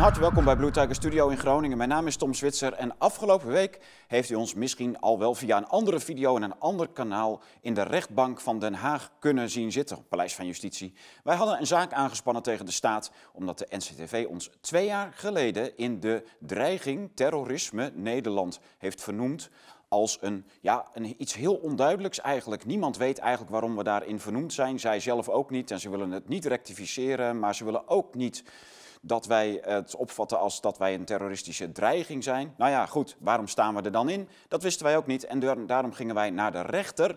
harte welkom bij Blue Tiger Studio in Groningen. Mijn naam is Tom Zwitser en afgelopen week heeft u ons misschien al wel via een andere video en een ander kanaal in de rechtbank van Den Haag kunnen zien zitten, Paleis van Justitie. Wij hadden een zaak aangespannen tegen de staat omdat de NCTV ons twee jaar geleden in de dreiging terrorisme Nederland heeft vernoemd als een, ja, een, iets heel onduidelijks eigenlijk. Niemand weet eigenlijk waarom we daarin vernoemd zijn. Zij zelf ook niet en ze willen het niet rectificeren, maar ze willen ook niet dat wij het opvatten als dat wij een terroristische dreiging zijn. Nou ja, goed, waarom staan we er dan in? Dat wisten wij ook niet en daarom gingen wij naar de rechter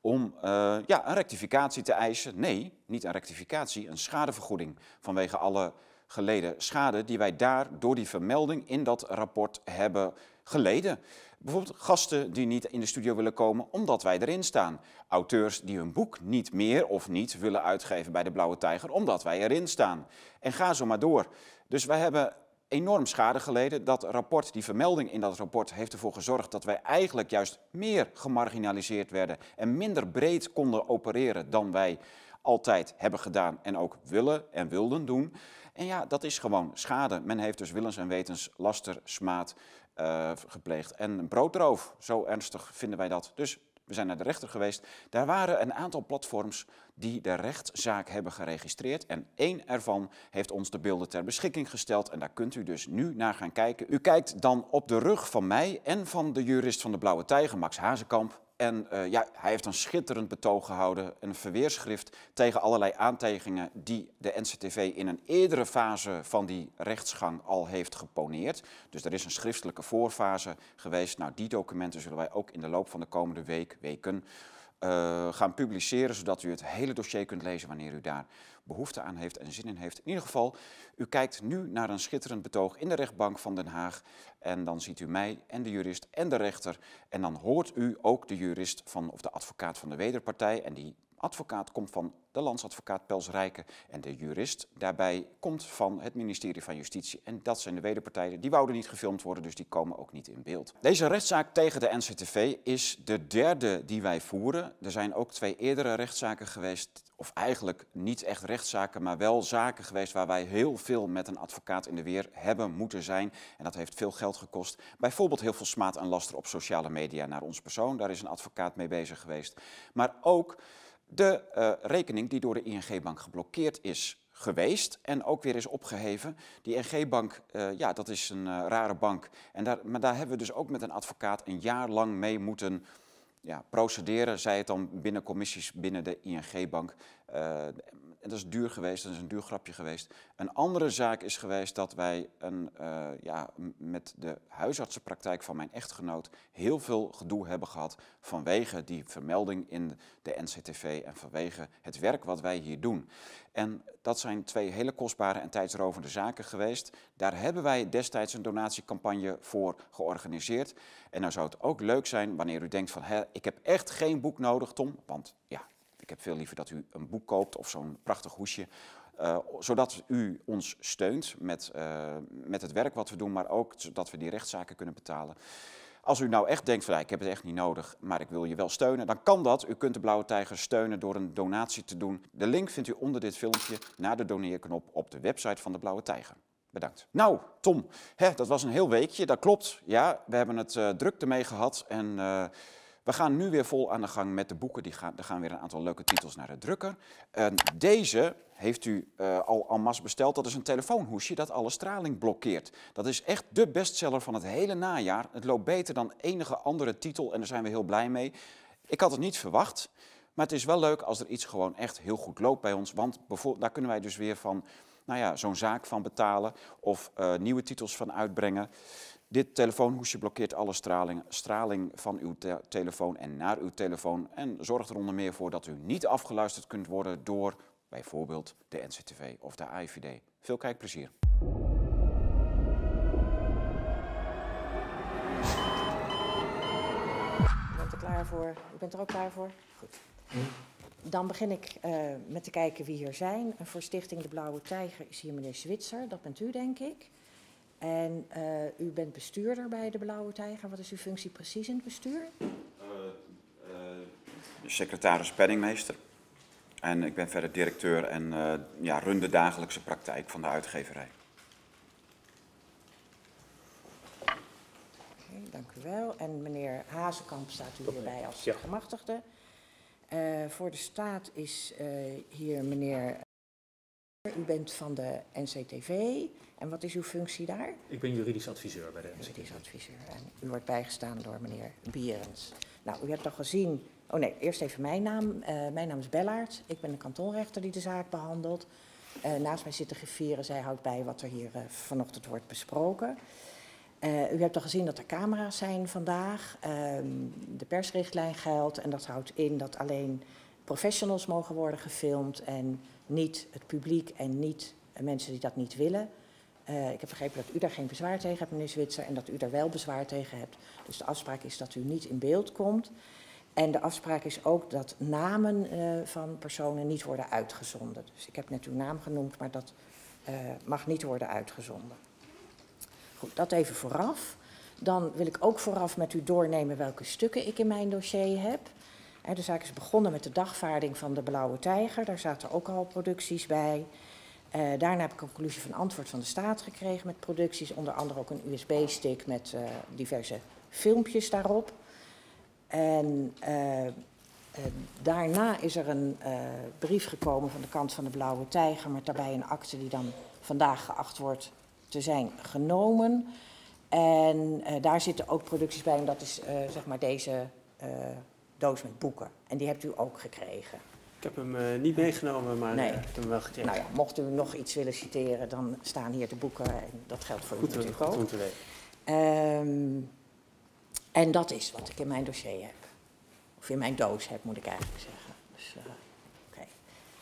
om uh, ja, een rectificatie te eisen. Nee, niet een rectificatie, een schadevergoeding vanwege alle geleden schade die wij daar door die vermelding in dat rapport hebben geleden. Bijvoorbeeld gasten die niet in de studio willen komen omdat wij erin staan. Auteurs die hun boek niet meer of niet willen uitgeven bij de Blauwe Tijger omdat wij erin staan. En ga zo maar door. Dus wij hebben enorm schade geleden. Dat rapport, die vermelding in dat rapport, heeft ervoor gezorgd dat wij eigenlijk juist meer gemarginaliseerd werden en minder breed konden opereren dan wij altijd hebben gedaan en ook willen en wilden doen. En ja, dat is gewoon schade. Men heeft dus willens en wetens laster, smaad uh, gepleegd. En broodroof, zo ernstig vinden wij dat. Dus we zijn naar de rechter geweest. Daar waren een aantal platforms die de rechtszaak hebben geregistreerd. En één ervan heeft ons de beelden ter beschikking gesteld. En daar kunt u dus nu naar gaan kijken. U kijkt dan op de rug van mij en van de jurist van de Blauwe Tijger, Max Hazekamp. En uh, ja, hij heeft een schitterend betoog gehouden, een verweerschrift tegen allerlei aantijgingen die de NCTV in een eerdere fase van die rechtsgang al heeft geponeerd. Dus er is een schriftelijke voorfase geweest. Nou, die documenten zullen wij ook in de loop van de komende week, weken uh, gaan publiceren, zodat u het hele dossier kunt lezen wanneer u daar behoefte aan heeft en zin in heeft. In ieder geval, u kijkt nu naar een schitterend betoog in de rechtbank van Den Haag. En dan ziet u mij en de jurist en de rechter. En dan hoort u ook de jurist van, of de advocaat van de wederpartij. En die advocaat komt van de landsadvocaat Pels Rijken en de jurist daarbij komt van het ministerie van Justitie. En dat zijn de wederpartijen. Die wouden niet gefilmd worden, dus die komen ook niet in beeld. Deze rechtszaak tegen de NCTV is de derde die wij voeren. Er zijn ook twee eerdere rechtszaken geweest, of eigenlijk niet echt rechtszaken, maar wel zaken geweest waar wij heel veel met een advocaat in de weer hebben moeten zijn. En dat heeft veel geld gekost. Bijvoorbeeld heel veel smaad en laster op sociale media naar ons persoon. Daar is een advocaat mee bezig geweest. Maar ook de uh, rekening die door de ING-bank geblokkeerd is geweest en ook weer is opgeheven. Die ING-bank, uh, ja, dat is een uh, rare bank. En daar, maar daar hebben we dus ook met een advocaat een jaar lang mee moeten ja, procederen, zij het dan binnen commissies binnen de ING-bank. Dat is duur geweest, dat is een duur grapje geweest. Een andere zaak is geweest dat wij een, uh, ja, met de huisartsenpraktijk van mijn echtgenoot heel veel gedoe hebben gehad vanwege die vermelding in de NCTV en vanwege het werk wat wij hier doen. En dat zijn twee hele kostbare en tijdsrovende zaken geweest. Daar hebben wij destijds een donatiecampagne voor georganiseerd. En nou zou het ook leuk zijn wanneer u denkt van, hè, ik heb echt geen boek nodig, Tom, want ja, ik heb veel liever dat u een boek koopt of zo'n prachtig hoesje. Uh, zodat u ons steunt met, uh, met het werk wat we doen, maar ook zodat we die rechtszaken kunnen betalen. Als u nou echt denkt van ja, ik heb het echt niet nodig, maar ik wil je wel steunen, dan kan dat. U kunt de Blauwe Tijger steunen door een donatie te doen. De link vindt u onder dit filmpje naar de doneerknop op de website van de Blauwe Tijger. Bedankt. Nou, Tom, hè, dat was een heel weekje, dat klopt. Ja, we hebben het uh, druk ermee gehad en... We gaan nu weer vol aan de gang met de boeken. Die gaan, er gaan weer een aantal leuke titels naar de drukker. Uh, deze heeft u uh, al en masse besteld. Dat is een telefoonhoesje dat alle straling blokkeert. Dat is echt de bestseller van het hele najaar. Het loopt beter dan enige andere titel en daar zijn we heel blij mee. Ik had het niet verwacht, maar het is wel leuk als er iets gewoon echt heel goed loopt bij ons. Want daar kunnen wij dus weer van, nou ja, zo'n zaak van betalen of uh, nieuwe titels van uitbrengen. Dit telefoonhoesje blokkeert alle straling, straling van uw te telefoon en naar uw telefoon en zorgt er onder meer voor dat u niet afgeluisterd kunt worden door bijvoorbeeld de NCTV of de AIVD. Veel kijkplezier. Bent er klaar voor? U bent er ook klaar voor? Goed. Dan begin ik uh, met te kijken wie hier zijn. Voor Stichting De Blauwe Tijger is hier meneer Zwitser, dat bent u denk ik. En eh, u bent bestuurder bij de Blauwe Tijger. Wat is uw functie precies in het bestuur? Eh, eh, secretaris penningmeester. En ik ben verder directeur en ja, run de dagelijkse praktijk van de uitgeverij. Okay, dank u wel. En meneer Hazekamp staat u hierbij als gemachtigde. Voor de staat is hier meneer u bent van de NCTV. En wat is uw functie daar? Ik ben juridisch adviseur bij de NCT. Juridisch adviseur. En u wordt bijgestaan door meneer Bierens. Nou, u hebt al gezien... Oh nee, eerst even mijn naam. Eh, mijn naam is Bellaert. Ik ben de kantonrechter die de zaak behandelt. Eh, naast mij zit de griffier. Zij houdt bij wat er hier eh, vanochtend wordt besproken. U hebt al gezien dat er camera's zijn vandaag. Ehm, de persrichtlijn geldt en dat houdt in dat alleen professionals mogen worden gefilmd en niet het publiek en niet eh, mensen die dat niet willen. Eh, ik heb begrepen dat u daar geen bezwaar tegen hebt, meneer Zwitser, en dat u daar wel bezwaar tegen hebt. Dus de afspraak is dat u niet in beeld komt. En de afspraak is ook dat namen eh, van personen niet worden uitgezonden. Dus ik heb net uw naam genoemd, maar dat eh, mag niet worden uitgezonden. Goed, dat even vooraf. Dan wil ik ook vooraf met u doornemen welke stukken ik in mijn dossier heb. De zaak is begonnen met de dagvaarding van de Blauwe Tijger. Daar zaten ook al producties bij. Eh, daarna heb ik een conclusie van antwoord van de staat gekregen met producties. Onder andere ook een USB-stick met eh, diverse filmpjes daarop. En eh, daarna is er een brief gekomen van de kant van de Blauwe Tijger... met daarbij een akte die dan vandaag geacht wordt te zijn genomen. En daar zitten ook producties bij en dat is zeg maar deze doos met boeken. En die hebt u ook gekregen. Ik heb hem eh, niet meegenomen, maar Nee. eh, ik heb hem wel gekregen. Nou ja, mocht u nog iets willen citeren, dan staan hier de boeken en dat geldt voor u goed, natuurlijk goed ook. te weten. Ehm, en dat is wat ik in mijn dossier heb. Of in mijn doos heb, moet ik eigenlijk zeggen. Dus, oké.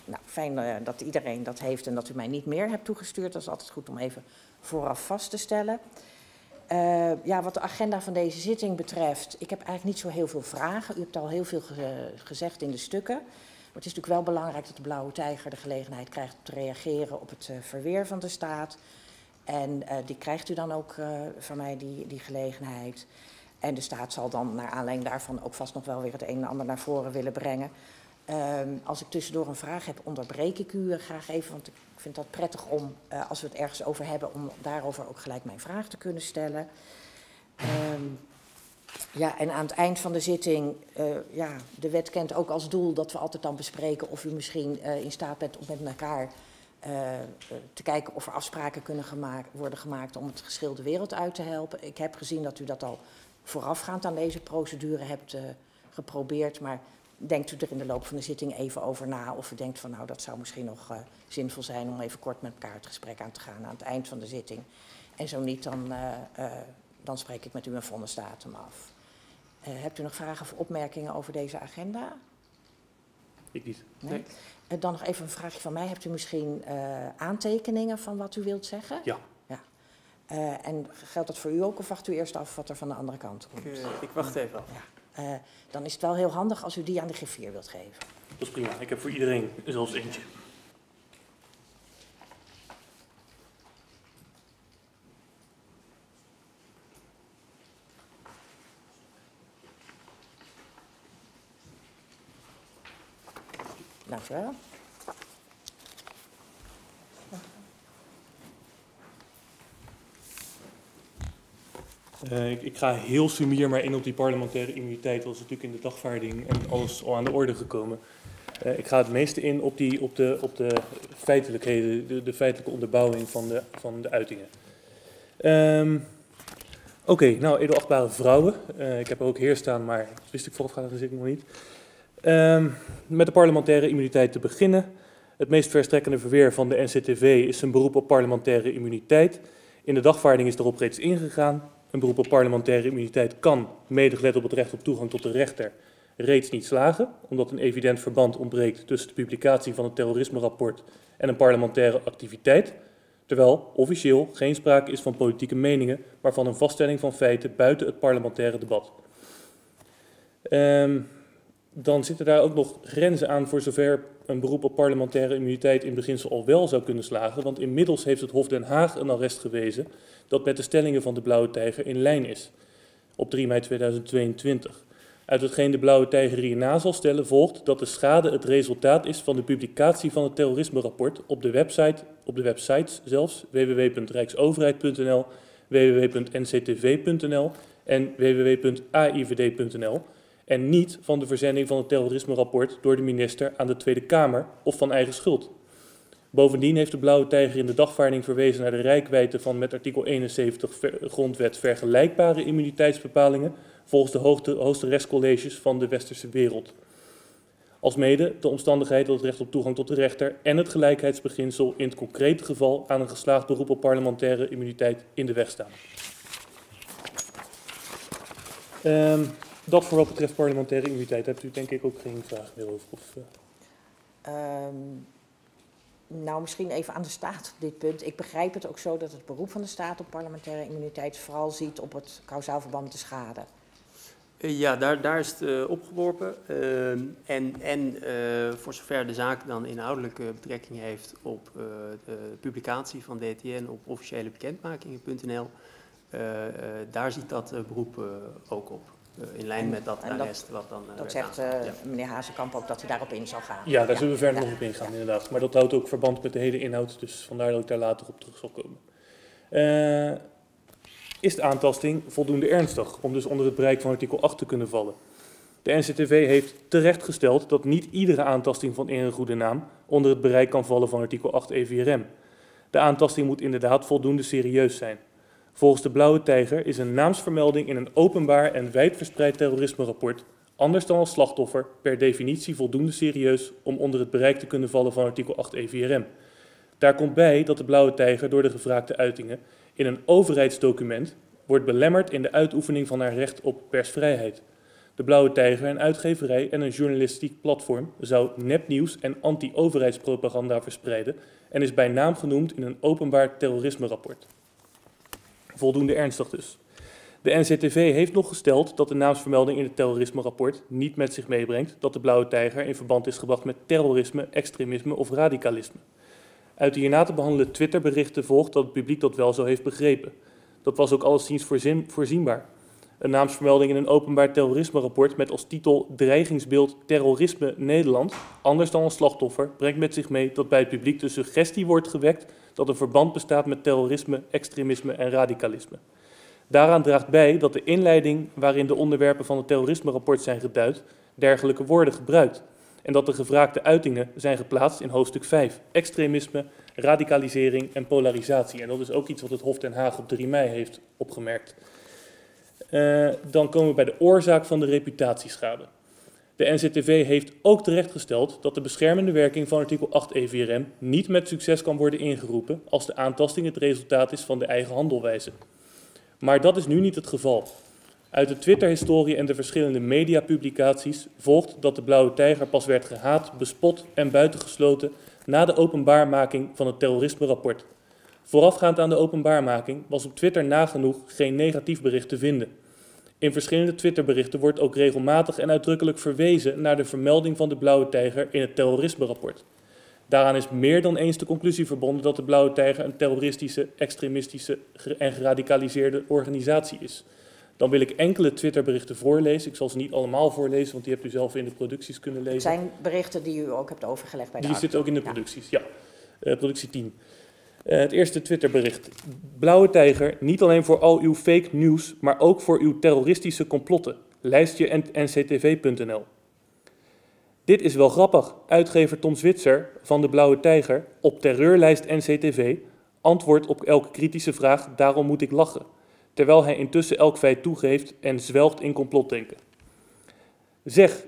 Nou, fijn dat iedereen dat heeft en dat u mij niet meer hebt toegestuurd. Dat is altijd goed om even vooraf vast te stellen. Eh, ja, wat de agenda van deze zitting betreft, ik heb eigenlijk niet zo heel veel vragen. U hebt al heel veel ge- gezegd in de stukken. Maar het is natuurlijk wel belangrijk dat de Blauwe Tijger de gelegenheid krijgt om te reageren op het eh, verweer van de staat. En eh, die krijgt u dan ook van mij, die, die gelegenheid. En de staat zal dan naar aanleiding daarvan ook vast nog wel weer het een en ander naar voren willen brengen. Ehm, als ik tussendoor een vraag heb, onderbreek ik u graag even. Want ik vind dat prettig om, eh, als we het ergens over hebben, om daarover ook gelijk mijn vraag te kunnen stellen. Ehm, ja, en aan het eind van de zitting, eh, ja, de wet kent ook als doel dat we altijd dan bespreken of u misschien eh, in staat bent om met elkaar te kijken of er afspraken kunnen worden gemaakt om het geschil de wereld uit te helpen. Ik heb gezien dat u dat al voorafgaand aan deze procedure hebt geprobeerd, maar denkt u er in de loop van de zitting even over na of u denkt van nou dat zou misschien nog eh, zinvol zijn om even kort met elkaar het gesprek aan te gaan aan het eind van de zitting. En zo niet, dan, eh, eh, dan spreek ik met u een vonnisdatum af. Eh, hebt u nog vragen of opmerkingen over deze agenda? Ik niet. Nee? Nee. Dan nog even een vraagje van mij. Hebt u misschien eh, aantekeningen van wat u wilt zeggen? Ja. ja. Eh, en geldt dat voor u ook of wacht u eerst af wat er van de andere kant komt? Ik, ik wacht even af. Ja. Eh, dan is het wel heel handig als u die aan de griffier wilt geven. Dat is prima. Ik heb voor iedereen zelfs eentje. Dank u wel. Eh, ik, ga heel sumier maar in op die parlementaire immuniteit. Dat is natuurlijk in de dagvaarding en alles al aan de orde gekomen. Eh, ik ga het meeste in op, die, op, de, op de feitelijkheden, de, de feitelijke onderbouwing van de, van de uitingen. Ehm, Oké, nou, edelachtbare vrouwen. Eh, ik heb er ook heer staan, maar dat wist ik voorafgaande zitting nog niet. Ehm, met de parlementaire immuniteit te beginnen. Het meest verstrekkende verweer van de NCTV is een beroep op parlementaire immuniteit. In de dagvaarding is erop reeds ingegaan. Een beroep op parlementaire immuniteit kan, mede op het recht op toegang tot de rechter, reeds niet slagen, omdat een evident verband ontbreekt tussen de publicatie van het terrorisme-rapport en een parlementaire activiteit, terwijl officieel geen sprake is van politieke meningen, maar van een vaststelling van feiten buiten het parlementaire debat. Ehm, dan zitten daar ook nog grenzen aan voor zover een beroep op parlementaire immuniteit in beginsel al wel zou kunnen slagen, want inmiddels heeft het Hof Den Haag een arrest gewezen dat met de stellingen van de Blauwe Tijger in lijn is, op 3 mei 2022. Uit hetgeen de Blauwe Tijger hierna zal stellen volgt dat de schade het resultaat is van de publicatie van het terrorisme-rapport op de website, op de websites zelfs, www.rijksoverheid.nl, www.nctv.nl en www.aivd.nl en niet van de verzending van het terrorisme-rapport door de minister aan de Tweede Kamer of van eigen schuld. Bovendien heeft de Blauwe Tijger in de dagvaarding verwezen naar de rijkwijde van met artikel 71 grondwet vergelijkbare immuniteitsbepalingen volgens de hoogste, hoogste rechtscolleges van de westerse wereld. Alsmede de omstandigheid dat het recht op toegang tot de rechter en het gelijkheidsbeginsel in het concrete geval aan een geslaagd beroep op parlementaire immuniteit in de weg staan. Um, dat voor wat betreft parlementaire immuniteit hebt u denk ik ook geen vragen meer over. Of, uh... um, nou, misschien even aan de staat op dit punt. Ik begrijp het ook zo dat het beroep van de staat op parlementaire immuniteit vooral ziet op het kausaal verband met de schade. Uh, ja, daar, daar is het uh, opgeworpen. Uh, en en voor zover de zaak dan inhoudelijke betrekking heeft op de publicatie van DTN op officiële bekendmakingen.nl, daar ziet dat beroep ook op. in lijn met dat arrest wat dan... dat zegt ja. meneer Hazekamp ook dat hij daarop in zal gaan. Ja, daar zullen we verder nog op ingaan inderdaad. Maar dat houdt ook verband met de hele inhoud, dus vandaar dat ik daar later op terug zal komen is de aantasting voldoende ernstig om dus onder het bereik van artikel 8 te kunnen vallen. De NCTV heeft terecht gesteld dat niet iedere aantasting van eer en goede naam onder het bereik kan vallen van artikel 8 EVRM. De aantasting moet inderdaad voldoende serieus zijn. Volgens de Blauwe Tijger is een naamsvermelding in een openbaar en wijdverspreid terrorisme-rapport, anders dan als slachtoffer, per definitie voldoende serieus om onder het bereik te kunnen vallen van artikel 8 EVRM. Daar komt bij dat de Blauwe Tijger door de gevraagde uitingen in een overheidsdocument wordt belemmerd in de uitoefening van haar recht op persvrijheid. De Blauwe Tijger, een uitgeverij en een journalistiek platform, zou nepnieuws en anti-overheidspropaganda verspreiden en is bij naam genoemd in een openbaar terrorisme-rapport. Voldoende ernstig dus. De NCTV heeft nog gesteld dat de naamsvermelding in het terrorisme-rapport niet met zich meebrengt dat de Blauwe Tijger in verband is gebracht met terrorisme, extremisme of radicalisme. Uit de hierna te behandelen Twitterberichten volgt dat het publiek dat wel zo heeft begrepen. Dat was ook alleszins voorzien, voorzienbaar. Een naamsvermelding in een openbaar terrorisme-rapport met als titel Dreigingsbeeld Terrorisme Nederland, anders dan een slachtoffer, brengt met zich mee dat bij het publiek de suggestie wordt gewekt dat een verband bestaat met terrorisme, extremisme en radicalisme. Daaraan draagt bij dat de inleiding waarin de onderwerpen van het terrorisme-rapport zijn geduid, dergelijke woorden gebruikt en dat de gevraagde uitingen zijn geplaatst in hoofdstuk 5, extremisme, radicalisering en polarisatie. En dat is ook iets wat het Hof Den Haag op 3 mei heeft opgemerkt. Uh, dan komen we bij de oorzaak van de reputatieschade. De NCTV heeft ook terechtgesteld dat de beschermende werking van artikel 8 EVRM niet met succes kan worden ingeroepen als de aantasting het resultaat is van de eigen handelwijze. Maar dat is nu niet het geval. Uit de Twitter-historie en de verschillende mediapublicaties volgt dat de Blauwe Tijger pas werd gehaat, bespot en buitengesloten na de openbaarmaking van het terrorisme-rapport. Voorafgaand aan de openbaarmaking was op Twitter nagenoeg geen negatief bericht te vinden. In verschillende Twitterberichten wordt ook regelmatig en uitdrukkelijk verwezen naar de vermelding van de Blauwe Tijger in het terrorisme-rapport. Daaraan is meer dan eens de conclusie verbonden dat de Blauwe Tijger een terroristische, extremistische en geradicaliseerde organisatie is. Dan wil ik enkele Twitterberichten voorlezen. Ik zal ze niet allemaal voorlezen, want die hebt u zelf in de producties kunnen lezen. Het zijn berichten die u ook hebt overgelegd bij de Die zitten ook in de producties, ja. Uh, productie 10. Uh, het eerste Twitterbericht. Blauwe Tijger, niet alleen voor al uw fake news, maar ook voor uw terroristische complotten. Lijstje nctv.nl. Dit is wel grappig. Uitgever Tom Zwitser van de Blauwe Tijger op terreurlijst NCTV antwoordt op elke kritische vraag, daarom moet ik lachen terwijl hij intussen elk feit toegeeft en zwelgt in complotdenken. Zeg,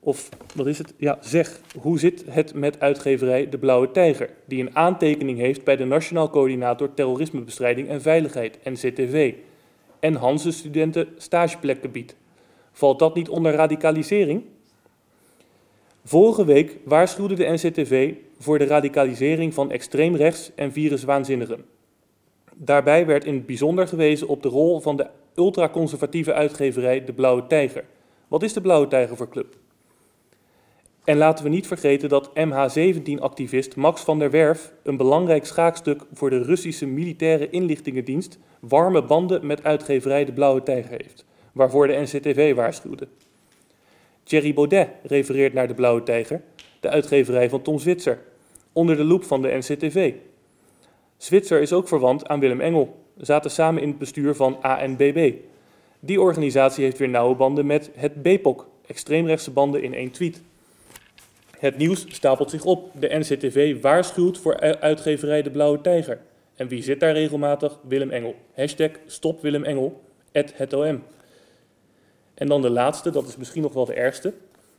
of wat is het? Ja, zeg, hoe zit het met uitgeverij De Blauwe Tijger, die een aantekening heeft bij de Nationaal Coördinator Terrorismebestrijding en Veiligheid, NCTV, en Hanse studenten stageplekken biedt? Valt dat niet onder radicalisering? Vorige week waarschuwde de NCTV voor de radicalisering van extreemrechts en viruswaanzinnigen. Daarbij werd in het bijzonder gewezen op de rol van de ultraconservatieve uitgeverij De Blauwe Tijger. Wat is de Blauwe Tijger voor club? En laten we niet vergeten dat MH17-activist Max van der Werf een belangrijk schaakstuk voor de Russische militaire inlichtingendienst warme banden met uitgeverij De Blauwe Tijger heeft, waarvoor de NCTV waarschuwde. Thierry Baudet refereert naar De Blauwe Tijger, de uitgeverij van Tom Zwitser, onder de loep van de NCTV. Zwitser is ook verwant aan Willem Engel, zaten samen in het bestuur van ANBB. Die organisatie heeft weer nauwe banden met het BPOC, extreemrechtse banden in één tweet. Het nieuws stapelt zich op. De NCTV waarschuwt voor uitgeverij De Blauwe Tijger. En wie zit daar regelmatig? Willem Engel. Hashtag stop Willem het OM. En dan de laatste, dat is misschien nog wel de ergste.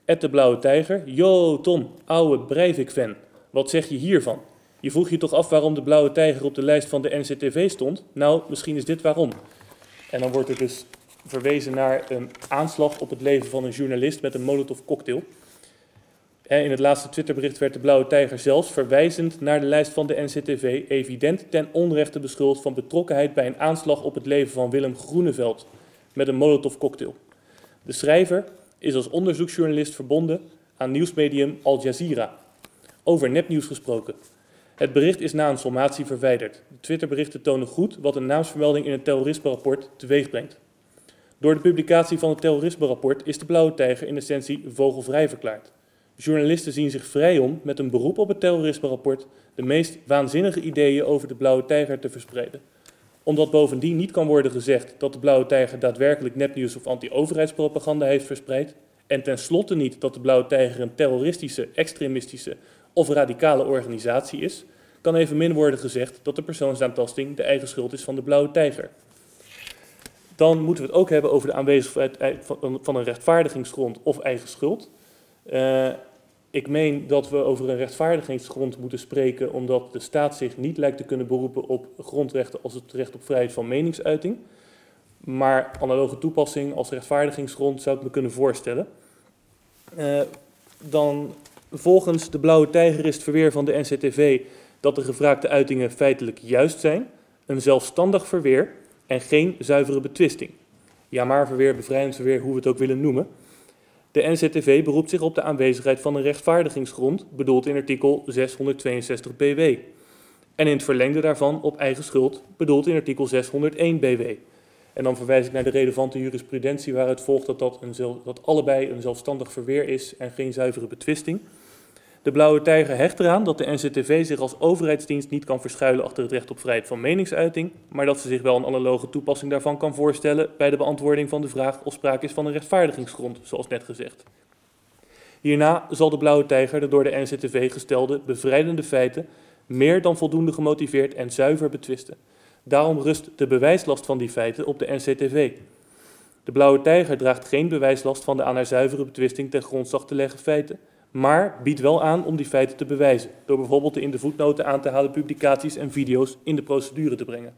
Ed de Blauwe Tijger. Yo Tom, ouwe Breivik-fan. Wat zeg je hiervan? Je vroeg je toch af waarom de Blauwe Tijger op de lijst van de NCTV stond? Nou, misschien is dit waarom. En dan wordt er dus verwezen naar een aanslag op het leven van een journalist met een molotov cocktail. In het laatste Twitterbericht werd de Blauwe Tijger zelfs verwijzend naar de lijst van de NCTV evident ten onrechte beschuldigd van betrokkenheid bij een aanslag op het leven van Willem Groeneveld met een molotov cocktail. De schrijver is als onderzoeksjournalist verbonden aan nieuwsmedium Al Jazeera. Over nepnieuws gesproken. Het bericht is na een sommatie verwijderd. De Twitterberichten tonen goed wat een naamsvermelding in het terrorisme-rapport teweeg brengt. Door de publicatie van het terrorisme-rapport is de Blauwe Tijger in essentie vogelvrij verklaard. Journalisten zien zich vrij om, met een beroep op het terrorisme-rapport, de meest waanzinnige ideeën over de Blauwe Tijger te verspreiden. Omdat bovendien niet kan worden gezegd dat de Blauwe Tijger daadwerkelijk nepnieuws of anti-overheidspropaganda heeft verspreid, en tenslotte niet dat de Blauwe Tijger een terroristische, extremistische of radicale organisatie is, kan evenmin worden gezegd dat de persoonsaantasting de eigen schuld is van de Blauwe Tijger. Dan moeten we het ook hebben over de aanwezigheid van een rechtvaardigingsgrond of eigen schuld. Uh, ik meen dat we over een rechtvaardigingsgrond moeten spreken, omdat de staat zich niet lijkt te kunnen beroepen op grondrechten als het recht op vrijheid van meningsuiting. Maar analoge toepassing als rechtvaardigingsgrond zou ik me kunnen voorstellen. Uh, dan volgens de Blauwe Tijger is het verweer van de NCTV dat de gevraagde uitingen feitelijk juist zijn, een zelfstandig verweer en geen zuivere betwisting. Ja, maar verweer, bevrijdend verweer, hoe we het ook willen noemen. De NZTV beroept zich op de aanwezigheid van een rechtvaardigingsgrond, bedoeld in artikel 662 BW. En in het verlengde daarvan op eigen schuld, bedoeld in artikel 601 BW. En dan verwijs ik naar de relevante jurisprudentie waaruit volgt dat, dat, een, dat allebei een zelfstandig verweer is en geen zuivere betwisting. De Blauwe Tijger hecht eraan dat de NCTV zich als overheidsdienst niet kan verschuilen achter het recht op vrijheid van meningsuiting, maar dat ze zich wel een analoge toepassing daarvan kan voorstellen bij de beantwoording van de vraag of sprake is van een rechtvaardigingsgrond, zoals net gezegd. Hierna zal de Blauwe Tijger de door de NCTV gestelde bevrijdende feiten meer dan voldoende gemotiveerd en zuiver betwisten. Daarom rust de bewijslast van die feiten op de NCTV. De Blauwe Tijger draagt geen bewijslast van de aan haar zuivere betwisting ten grondslag te leggen feiten, maar biedt wel aan om die feiten te bewijzen, door bijvoorbeeld de in de voetnoten aan te halen publicaties en video's in de procedure te brengen.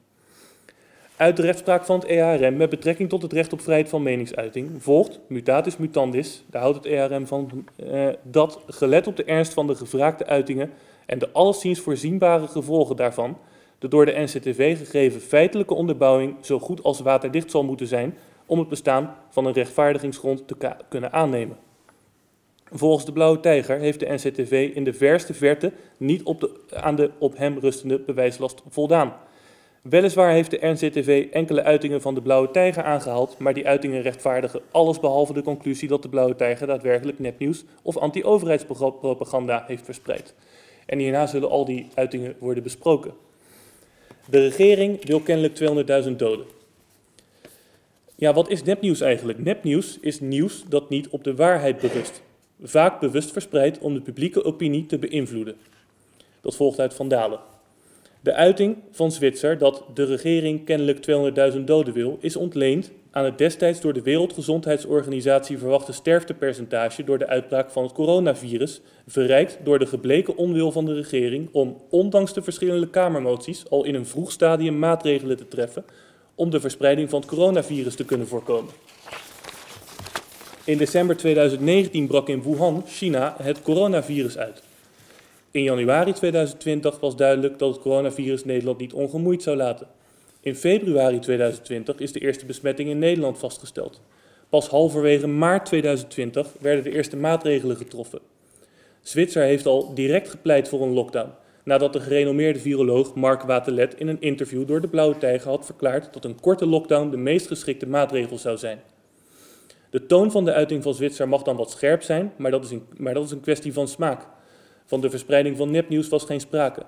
Uit de rechtspraak van het EHRM met betrekking tot het recht op vrijheid van meningsuiting volgt, mutatis mutandis, daar houdt het EHRM van, eh, dat gelet op de ernst van de gevraagde uitingen en de alleszins voorzienbare gevolgen daarvan, de door de NCTV gegeven feitelijke onderbouwing zo goed als waterdicht zal moeten zijn om het bestaan van een rechtvaardigingsgrond te kunnen aannemen. Volgens de Blauwe Tijger heeft de NCTV in de verste verte niet op de, aan de op hem rustende bewijslast voldaan. Weliswaar heeft de NCTV enkele uitingen van de Blauwe Tijger aangehaald, maar die uitingen rechtvaardigen alles behalve de conclusie dat de Blauwe Tijger daadwerkelijk nepnieuws of anti-overheidspropaganda heeft verspreid. En hierna zullen al die uitingen worden besproken. De regering wil kennelijk 200.000 doden. Ja, wat is nepnieuws eigenlijk? Nepnieuws is nieuws dat niet op de waarheid berust vaak bewust verspreid om de publieke opinie te beïnvloeden. Dat volgt uit Van Dalen. De uiting van Zwitser dat de regering kennelijk 200.000 doden wil, is ontleend aan het destijds door de Wereldgezondheidsorganisatie verwachte sterftepercentage door de uitbraak van het coronavirus, verrijkt door de gebleken onwil van de regering om, ondanks de verschillende Kamermoties, al in een vroeg stadium maatregelen te treffen om de verspreiding van het coronavirus te kunnen voorkomen. In december 2019 brak in Wuhan, China, het coronavirus uit. In januari 2020 was duidelijk dat het coronavirus Nederland niet ongemoeid zou laten. In februari 2020 is de eerste besmetting in Nederland vastgesteld. Pas halverwege maart 2020 werden de eerste maatregelen getroffen. Zwitser heeft al direct gepleit voor een lockdown, nadat de gerenommeerde viroloog Mark Waterlet in een interview door de Blauwe Tijger had verklaard dat een korte lockdown de meest geschikte maatregel zou zijn. De toon van de uiting van Zwitser mag dan wat scherp zijn, maar dat is een, maar dat is een kwestie van smaak. Van de verspreiding van nepnieuws was geen sprake.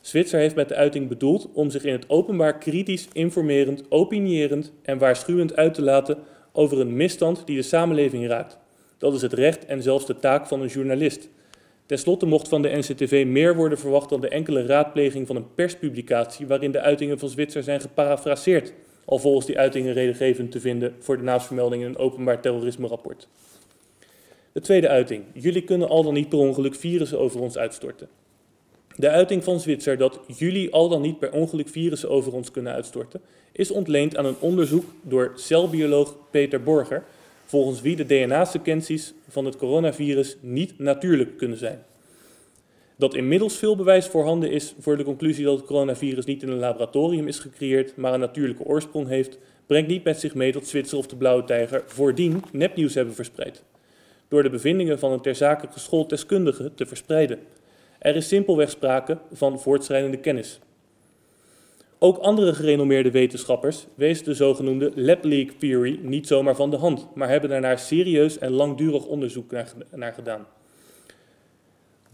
Zwitser heeft met de uiting bedoeld om zich in het openbaar kritisch, informerend, opinierend en waarschuwend uit te laten over een misstand die de samenleving raakt. Dat is het recht en zelfs de taak van een journalist. Ten slotte mocht van de NCTV meer worden verwacht dan de enkele raadpleging van een perspublicatie waarin de uitingen van Zwitser zijn geparafraseerd, al volgens die uitingen redengevend te vinden voor de naamsvermelding in een openbaar terrorisme-rapport. De tweede uiting. Jullie kunnen al dan niet per ongeluk virussen over ons uitstorten. De uiting van Zwitser dat jullie al dan niet per ongeluk virussen over ons kunnen uitstorten, is ontleend aan een onderzoek door celbioloog Peter Borger, volgens wie de DNA-sequenties van het coronavirus niet natuurlijk kunnen zijn. Dat inmiddels veel bewijs voorhanden is voor de conclusie dat het coronavirus niet in een laboratorium is gecreëerd, maar een natuurlijke oorsprong heeft, brengt niet met zich mee dat Zwitser of de Blauwe Tijger voordien nepnieuws hebben verspreid. Door de bevindingen van een ter zake geschoold deskundige te verspreiden. Er is simpelweg sprake van voortschrijdende kennis. Ook andere gerenommeerde wetenschappers wezen de zogenoemde lab leak theory niet zomaar van de hand, maar hebben daarnaar serieus en langdurig onderzoek naar, naar gedaan.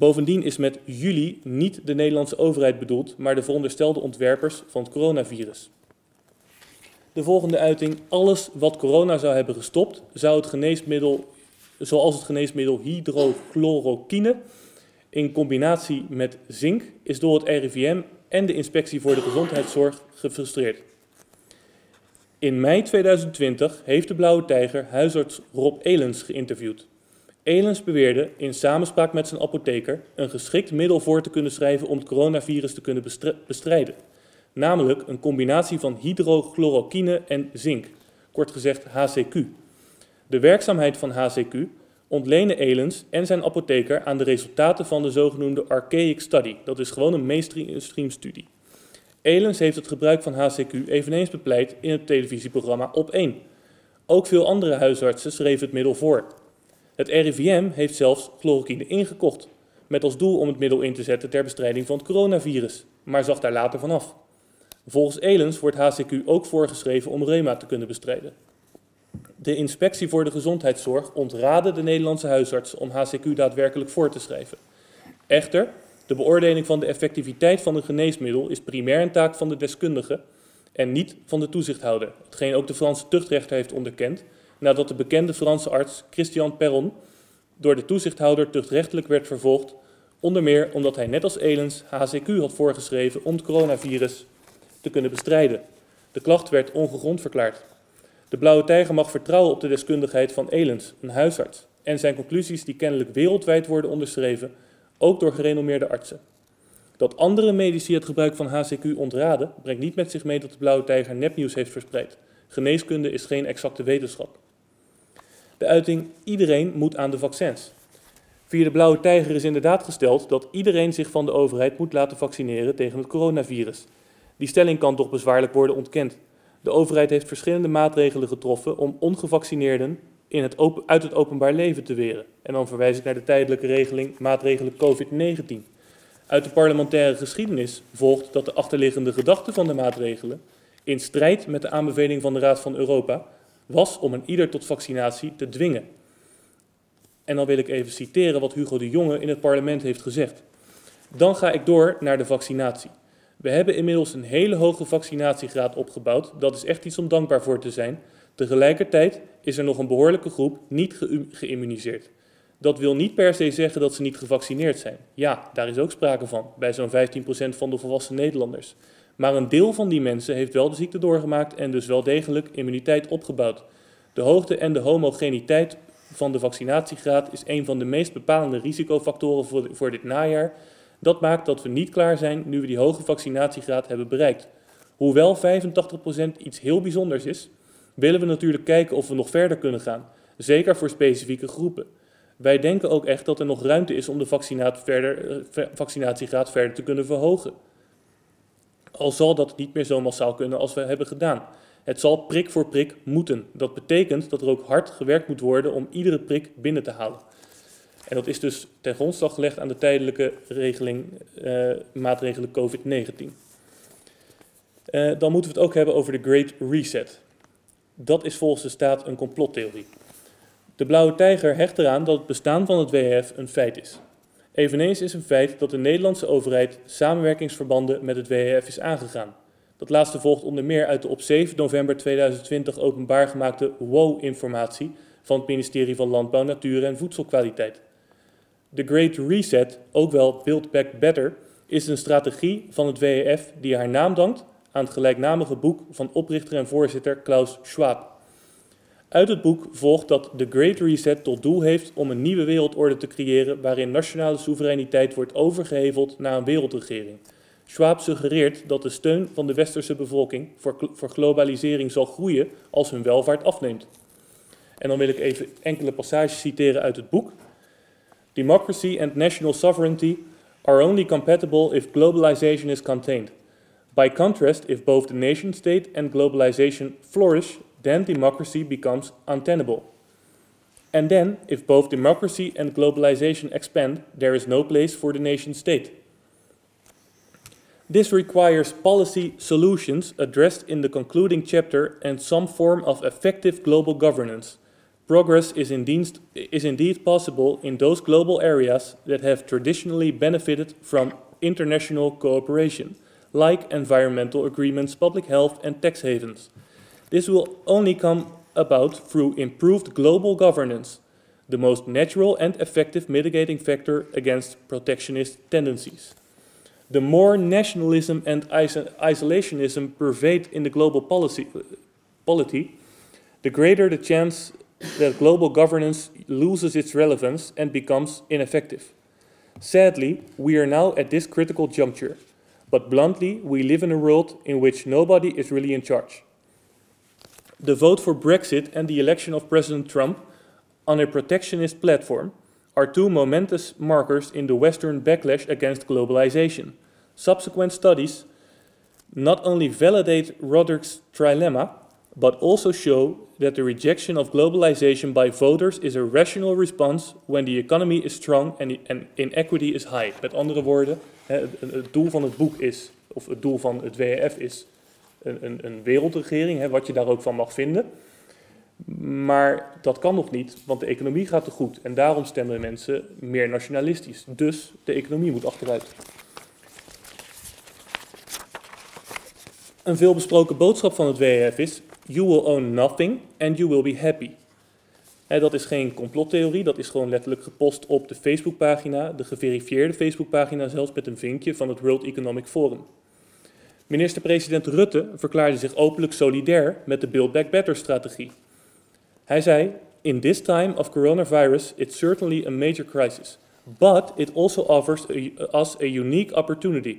Bovendien is met jullie niet de Nederlandse overheid bedoeld, maar de veronderstelde ontwerpers van het coronavirus. De volgende uiting: alles wat corona zou hebben gestopt, zou het geneesmiddel, zoals het geneesmiddel hydrochloroquine, in combinatie met zink, is door het RIVM en de Inspectie voor de Gezondheidszorg gefrustreerd. In mei 2020 heeft de Blauwe Tijger huisarts Rob Elens geïnterviewd. Elens beweerde in samenspraak met zijn apotheker een geschikt middel voor te kunnen schrijven om het coronavirus te kunnen bestrijden. Namelijk een combinatie van hydrochloroquine en zink, kort gezegd HCQ. De werkzaamheid van HCQ ontlenen Elens en zijn apotheker aan de resultaten van de zogenoemde Archaic Study. Dat is gewoon een mainstream studie. Elens heeft het gebruik van HCQ eveneens bepleit in het televisieprogramma Op 1. Ook veel andere huisartsen schreven het middel voor. Het RIVM heeft zelfs chloroquine ingekocht, met als doel om het middel in te zetten ter bestrijding van het coronavirus, maar zag daar later vanaf. Volgens Elens wordt HCQ ook voorgeschreven om reuma te kunnen bestrijden. De Inspectie voor de Gezondheidszorg ontraadde de Nederlandse huisarts om HCQ daadwerkelijk voor te schrijven. Echter, de beoordeling van de effectiviteit van een geneesmiddel is primair een taak van de deskundige en niet van de toezichthouder, hetgeen ook de Franse tuchtrechter heeft onderkend nadat de bekende Franse arts Christian Perron door de toezichthouder tuchtrechtelijk werd vervolgd, onder meer omdat hij net als Elens HCQ had voorgeschreven om het coronavirus te kunnen bestrijden. De klacht werd ongegrond verklaard. De Blauwe Tijger mag vertrouwen op de deskundigheid van Elens, een huisarts, en zijn conclusies die kennelijk wereldwijd worden onderschreven, ook door gerenommeerde artsen. Dat andere medici het gebruik van HCQ ontraden, brengt niet met zich mee dat de Blauwe Tijger nepnieuws heeft verspreid. Geneeskunde is geen exacte wetenschap. De uiting iedereen moet aan de vaccins. Via de Blauwe Tijger is inderdaad gesteld dat iedereen zich van de overheid moet laten vaccineren tegen het coronavirus. Die stelling kan toch bezwaarlijk worden ontkend. De overheid heeft verschillende maatregelen getroffen om ongevaccineerden in het uit het openbaar leven te weren. En dan verwijs ik naar de tijdelijke regeling maatregelen COVID-19. Uit de parlementaire geschiedenis volgt dat de achterliggende gedachte van de maatregelen, in strijd met de aanbeveling van de Raad van Europa, was om een ieder tot vaccinatie te dwingen. En dan wil ik even citeren wat Hugo de Jonge in het parlement heeft gezegd. Dan ga ik door naar de vaccinatie. We hebben inmiddels een hele hoge vaccinatiegraad opgebouwd. Dat is echt iets om dankbaar voor te zijn. Tegelijkertijd is er nog een behoorlijke groep niet geïmmuniseerd. Dat wil niet per se zeggen dat ze niet gevaccineerd zijn. Ja, daar is ook sprake van, bij zo'n 15% van de volwassen Nederlanders. Maar een deel van die mensen heeft wel de ziekte doorgemaakt en dus wel degelijk immuniteit opgebouwd. De hoogte en de homogeniteit van de vaccinatiegraad is een van de meest bepalende risicofactoren voor, voor dit najaar. Dat maakt dat we niet klaar zijn nu we die hoge vaccinatiegraad hebben bereikt. Hoewel 85% iets heel bijzonders is, willen we natuurlijk kijken of we nog verder kunnen gaan, zeker voor specifieke groepen. Wij denken ook echt dat er nog ruimte is om de eh, vaccinatiegraad verder te kunnen verhogen. Al zal dat niet meer zo massaal kunnen als we hebben gedaan. Het zal prik voor prik moeten. Dat betekent dat er ook hard gewerkt moet worden om iedere prik binnen te halen. En dat is dus ten grondslag gelegd aan de tijdelijke regeling, uh, maatregelen COVID-19. Uh, dan moeten we het ook hebben over de Great Reset. Dat is volgens de staat een complottheorie. De Blauwe Tijger hecht eraan dat het bestaan van het WF een feit is. Eveneens is een feit dat de Nederlandse overheid samenwerkingsverbanden met het WEF is aangegaan. Dat laatste volgt onder meer uit de op 7 november 2020 openbaar gemaakte WOW-informatie van het ministerie van Landbouw, Natuur en Voedselkwaliteit. De Great Reset, ook wel Build Back Better, is een strategie van het WEF die haar naam dankt aan het gelijknamige boek van oprichter en voorzitter Klaus Schwab. Uit het boek volgt dat de Great Reset tot doel heeft om een nieuwe wereldorde te creëren waarin nationale soevereiniteit wordt overgeheveld naar een wereldregering. Schwab suggereert dat de steun van de westerse bevolking voor, voor globalisering zal groeien als hun welvaart afneemt. En dan wil ik even enkele passages citeren uit het boek. Democracy and national sovereignty are only compatible if globalization is contained. By contrast, if both the nation state and globalization flourish, then democracy becomes untenable. And then, if both democracy and globalization expand, there is no place for the nation state. This requires policy solutions addressed in the concluding chapter and some form of effective global governance. Progress is indeed, is indeed possible in those global areas that have traditionally benefited from international cooperation, like environmental agreements, public health, and tax havens. This will only come about through improved global governance, the most natural and effective mitigating factor against protectionist tendencies. The more nationalism and isolationism pervade in the global policy, polity, the greater the chance that global governance loses its relevance and becomes ineffective. Sadly, we are now at this critical juncture, but bluntly, we live in a world in which nobody is really in charge. The vote for Brexit and the election of President Trump on a protectionist platform are two momentous markers in the Western backlash against globalization. Subsequent studies not only validate Roderick's trilemma, but also show that the rejection of globalization by voters is a rational response when the economy is strong and, and inequity is high. Met andere woorden, het doel van het boek is, of het doel van het WEF is een, een, een wereldregering, hè, wat je daar ook van mag vinden. Maar dat kan nog niet, want de economie gaat te goed. En daarom stemmen mensen meer nationalistisch. Dus de economie moet achteruit. Een veelbesproken boodschap van het WEF is: You will own nothing and you will be happy. dat is geen complottheorie, dat is gewoon letterlijk gepost op de Facebookpagina, de geverifieerde Facebookpagina zelfs met een vinkje van het World Economic Forum. Minister-president Rutte verklaarde zich openlijk solidair met de Build Back Better strategie. Hij zei: In this time of coronavirus, it's certainly a major crisis, but it also offers us a unique opportunity.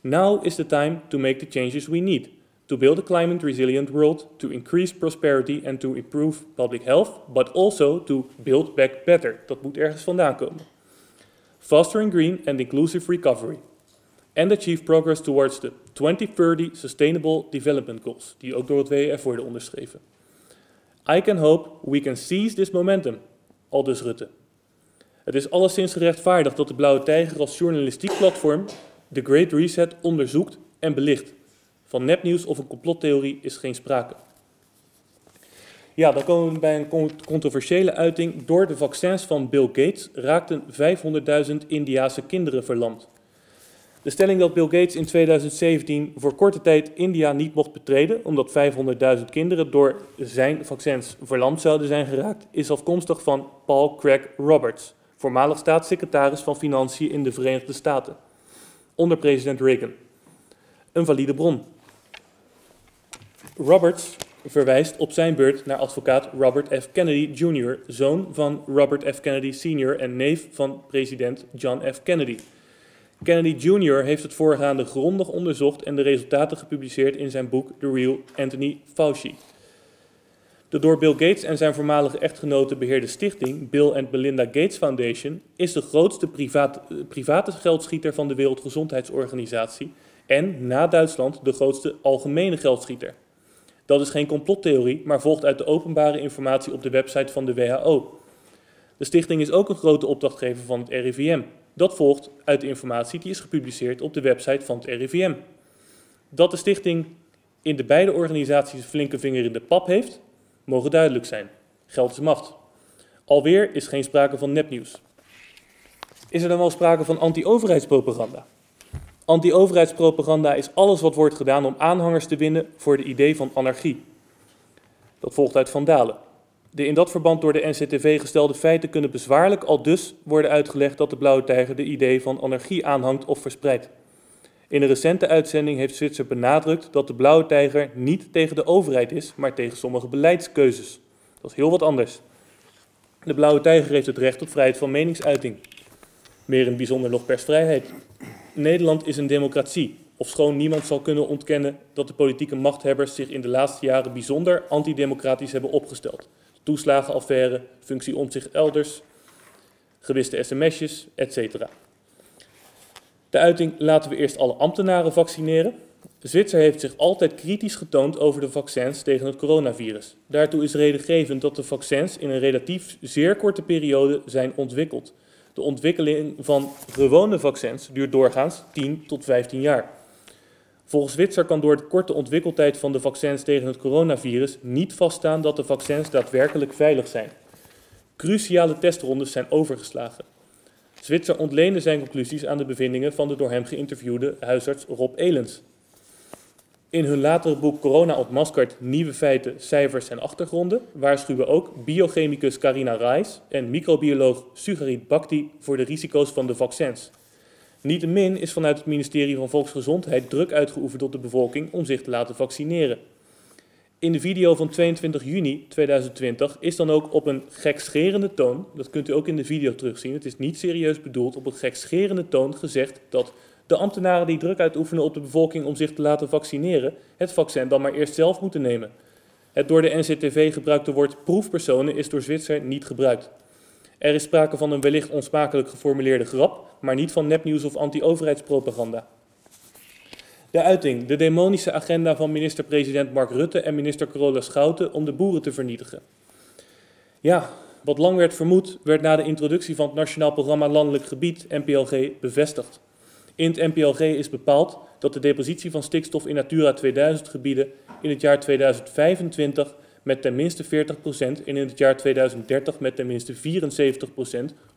Now is the time to make the changes we need to build a climate resilient world, to increase prosperity and to improve public health, but also to build back better. Dat moet ergens vandaan komen. Fostering green and inclusive recovery and achieve progress towards the 2030 Sustainable Development Goals, die ook door het WEF worden onderschreven. I can hope we can seize this momentum, aldus Rutte. Het is alleszins gerechtvaardigd dat de Blauwe Tijger als journalistiek platform de Great Reset onderzoekt en belicht. Van nepnieuws of een complottheorie is geen sprake. Ja, dan komen we bij een controversiële uiting. Door de vaccins van Bill Gates raakten 500.000 Indiase kinderen verlamd. De stelling dat Bill Gates in 2017 voor korte tijd India niet mocht betreden, omdat 500.000 kinderen door zijn vaccins verlamd zouden zijn geraakt, is afkomstig van Paul Craig Roberts, voormalig staatssecretaris van Financiën in de Verenigde Staten, onder president Reagan. Een valide bron. Roberts verwijst op zijn beurt naar advocaat Robert F. Kennedy Jr., zoon van Robert F. Kennedy Sr. en neef van president John F. Kennedy. Kennedy Jr. heeft het voorgaande grondig onderzocht en de resultaten gepubliceerd in zijn boek The Real Anthony Fauci. De door Bill Gates en zijn voormalige echtgenote beheerde stichting Bill and Melinda Gates Foundation is de grootste private, private geldschieter van de Wereldgezondheidsorganisatie en na Duitsland de grootste algemene geldschieter. Dat is geen complottheorie, maar volgt uit de openbare informatie op de website van de WHO. De stichting is ook een grote opdrachtgever van het RIVM. Dat volgt uit de informatie die is gepubliceerd op de website van het RIVM. Dat de stichting in de beide organisaties flinke vinger in de pap heeft, mogen duidelijk zijn. Geld is macht. Alweer is geen sprake van nepnieuws. Is er dan wel sprake van anti-overheidspropaganda? Anti-overheidspropaganda is alles wat wordt gedaan om aanhangers te winnen voor de idee van anarchie. Dat volgt uit Van Dalen. De in dat verband door de NCTV gestelde feiten kunnen bezwaarlijk al dus worden uitgelegd dat de Blauwe Tijger de idee van anarchie aanhangt of verspreidt. In een recente uitzending heeft Zwitser benadrukt dat de Blauwe Tijger niet tegen de overheid is, maar tegen sommige beleidskeuzes. Dat is heel wat anders. De Blauwe Tijger heeft het recht op vrijheid van meningsuiting. Meer in bijzonder nog persvrijheid. Nederland is een democratie, ofschoon niemand zal kunnen ontkennen dat de politieke machthebbers zich in de laatste jaren bijzonder antidemocratisch hebben opgesteld. Toeslagenaffaire, functie om zich elders, gewiste sms'jes, etc. De uiting laten we eerst alle ambtenaren vaccineren. Zwitser heeft zich altijd kritisch getoond over de vaccins tegen het coronavirus. Daartoe is redengevend dat de vaccins in een relatief zeer korte periode zijn ontwikkeld. De ontwikkeling van gewone vaccins duurt doorgaans 10 tot 15 jaar. Volgens Zwitser kan door de korte ontwikkeltijd van de vaccins tegen het coronavirus niet vaststaan dat de vaccins daadwerkelijk veilig zijn. Cruciale testrondes zijn overgeslagen. Zwitser ontleende zijn conclusies aan de bevindingen van de door hem geïnterviewde huisarts Rob Elens. In hun latere boek Corona ontmaskerd nieuwe feiten, cijfers en achtergronden waarschuwen ook biochemicus Carina Reis en microbioloog Sugarit Bhakti voor de risico's van de vaccins. Niettemin is vanuit het ministerie van Volksgezondheid druk uitgeoefend op de bevolking om zich te laten vaccineren. In de video van 22 juni 2020 is dan ook op een gekscherende toon, dat kunt u ook in de video terugzien, het is niet serieus bedoeld, op een gekscherende toon gezegd dat de ambtenaren die druk uitoefenen op de bevolking om zich te laten vaccineren, het vaccin dan maar eerst zelf moeten nemen. Het door de NCTV gebruikte woord proefpersonen is door Zwitser niet gebruikt. Er is sprake van een wellicht onsmakelijk geformuleerde grap, maar niet van nepnieuws of anti-overheidspropaganda. De uiting, de demonische agenda van minister-president Mark Rutte en minister Carola Schouten om de boeren te vernietigen. Ja, wat lang werd vermoed, werd na de introductie van het Nationaal Programma Landelijk Gebied, NPLG, bevestigd. In het NPLG is bepaald dat de depositie van stikstof in Natura 2000 gebieden in het jaar 2025 met ten minste 40% en in het jaar 2030 met ten minste 74%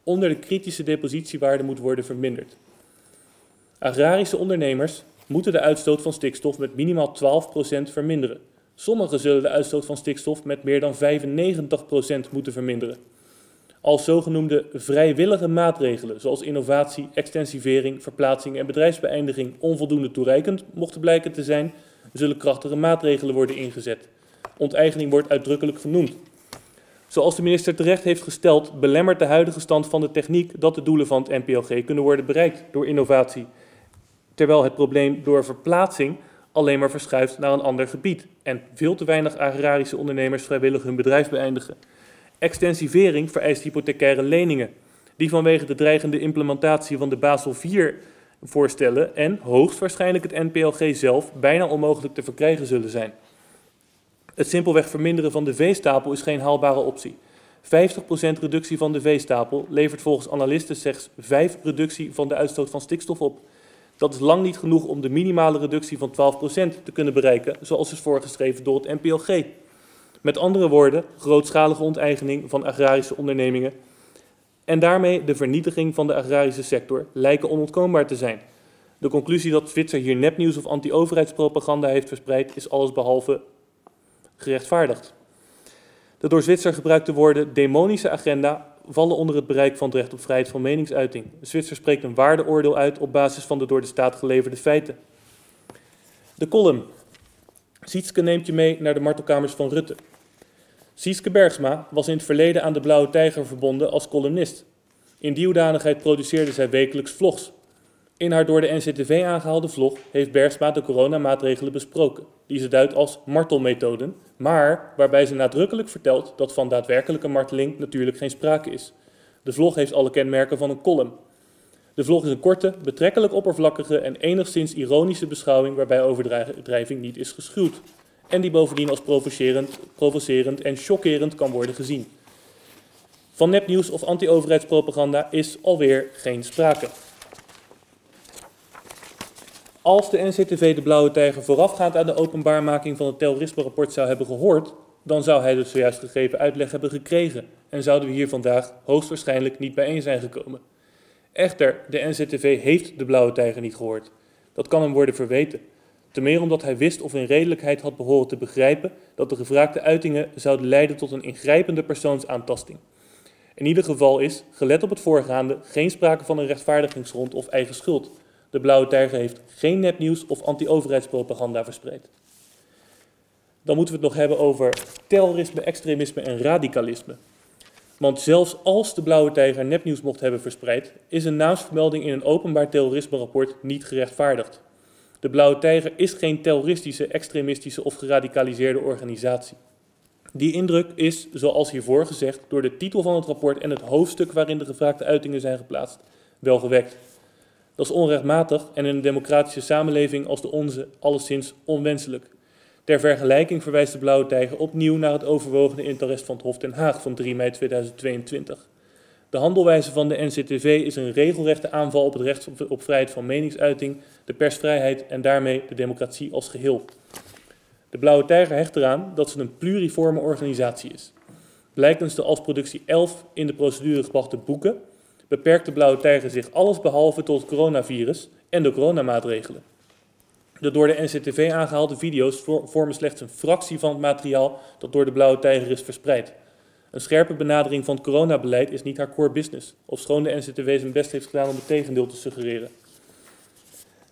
onder de kritische depositiewaarde moet worden verminderd. Agrarische ondernemers moeten de uitstoot van stikstof met minimaal 12% verminderen. Sommigen zullen de uitstoot van stikstof met meer dan 95% moeten verminderen. Als zogenoemde vrijwillige maatregelen, zoals innovatie, extensivering, verplaatsing en bedrijfsbeëindiging, onvoldoende toereikend mochten blijken te zijn, zullen krachtige maatregelen worden ingezet. Onteigening wordt uitdrukkelijk genoemd. Zoals de minister terecht heeft gesteld, belemmert de huidige stand van de techniek dat de doelen van het NPLG kunnen worden bereikt door innovatie. Terwijl het probleem door verplaatsing alleen maar verschuift naar een ander gebied en veel te weinig agrarische ondernemers vrijwillig hun bedrijf beëindigen. Extensivering vereist hypothecaire leningen, die vanwege de dreigende implementatie van de Basel IV voorstellen en hoogstwaarschijnlijk het NPLG zelf bijna onmogelijk te verkrijgen zullen zijn. Het simpelweg verminderen van de veestapel is geen haalbare optie. 50% reductie van de veestapel levert volgens analisten slechts 5 reductie van de uitstoot van stikstof op. Dat is lang niet genoeg om de minimale reductie van 12% te kunnen bereiken, zoals is voorgeschreven door het NPLG. Met andere woorden, grootschalige onteigening van agrarische ondernemingen en daarmee de vernietiging van de agrarische sector lijken onontkoombaar te zijn. De conclusie dat Zwitser hier nepnieuws of anti-overheidspropaganda heeft verspreid is allesbehalve gerechtvaardigd. De door Zwitser gebruikte woorden demonische agenda vallen onder het bereik van het recht op vrijheid van meningsuiting. Zwitser spreekt een waardeoordeel uit op basis van de door de staat geleverde feiten. De column. Sietske neemt je mee naar de martelkamers van Rutte. Sietske Bergsma was in het verleden aan de Blauwe Tijger verbonden als columnist. In die hoedanigheid produceerde zij wekelijks vlogs. In haar door de NCTV aangehaalde vlog heeft Bergsma de coronamaatregelen besproken, die ze duidt als martelmethoden, maar waarbij ze nadrukkelijk vertelt dat van daadwerkelijke marteling natuurlijk geen sprake is. De vlog heeft alle kenmerken van een column. De vlog is een korte, betrekkelijk oppervlakkige en enigszins ironische beschouwing waarbij overdrijving niet is geschuwd. En die bovendien als provocerend, provocerend en chockerend kan worden gezien. Van nepnieuws of anti-overheidspropaganda is alweer geen sprake. Als de NCTV de Blauwe Tijger voorafgaand aan de openbaarmaking van het terrorisme-rapport zou hebben gehoord, dan zou hij de zojuist gegeven uitleg hebben gekregen en zouden we hier vandaag hoogstwaarschijnlijk niet bijeen zijn gekomen. Echter, de NZTV heeft de blauwe tijger niet gehoord. Dat kan hem worden verweten. Ten meer omdat hij wist of in redelijkheid had behoren te begrijpen dat de gevraagde uitingen zouden leiden tot een ingrijpende persoonsaantasting. In ieder geval is, gelet op het voorgaande, geen sprake van een rechtvaardigingsgrond of eigen schuld. De Blauwe Tijger heeft geen nepnieuws of anti-overheidspropaganda verspreid. Dan moeten we het nog hebben over terrorisme, extremisme en radicalisme. Want zelfs als de Blauwe Tijger nepnieuws mocht hebben verspreid, is een naamsvermelding in een openbaar terrorisme-rapport niet gerechtvaardigd. De Blauwe Tijger is geen terroristische, extremistische of geradicaliseerde organisatie. Die indruk is, zoals hiervoor gezegd, door de titel van het rapport en het hoofdstuk waarin de gevraagde uitingen zijn geplaatst, wel gewekt. Dat is onrechtmatig en in een democratische samenleving als de onze alleszins onwenselijk. Ter vergelijking verwijst de Blauwe Tijger opnieuw naar het overwogene interesse van het Hof Den Haag van 3 mei 2022. De handelwijze van de NCTV is een regelrechte aanval op het recht op vrijheid van meningsuiting, de persvrijheid en daarmee de democratie als geheel. De Blauwe Tijger hecht eraan dat ze een pluriforme organisatie is. Blijkens de als productie 11 in de procedure gebrachte boeken beperkt de Blauwe Tijger zich allesbehalve tot het coronavirus en de coronamaatregelen. De door de NCTV aangehaalde video's vormen slechts een fractie van het materiaal dat door de Blauwe Tijger is verspreid. Een scherpe benadering van het coronabeleid is niet haar core business, ofschoon de NCTW zijn best heeft gedaan om het tegendeel te suggereren.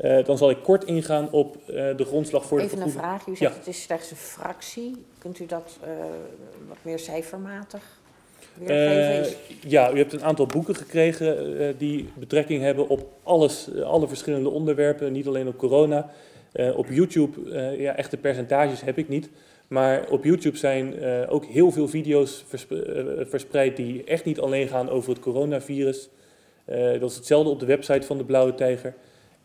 Uh, dan zal ik kort ingaan op uh, de grondslag voor Even de Even een vraag. U zegt ja. het is slechts een fractie. Kunt u dat uh, wat meer cijfermatig weergeven? ja, u hebt een aantal boeken gekregen die betrekking hebben op alles, alle verschillende onderwerpen, niet alleen op corona. op YouTube, ja, echte percentages heb ik niet. Maar op YouTube zijn ook heel veel video's verspreid die echt niet alleen gaan over het coronavirus. dat is hetzelfde op de website van de Blauwe Tijger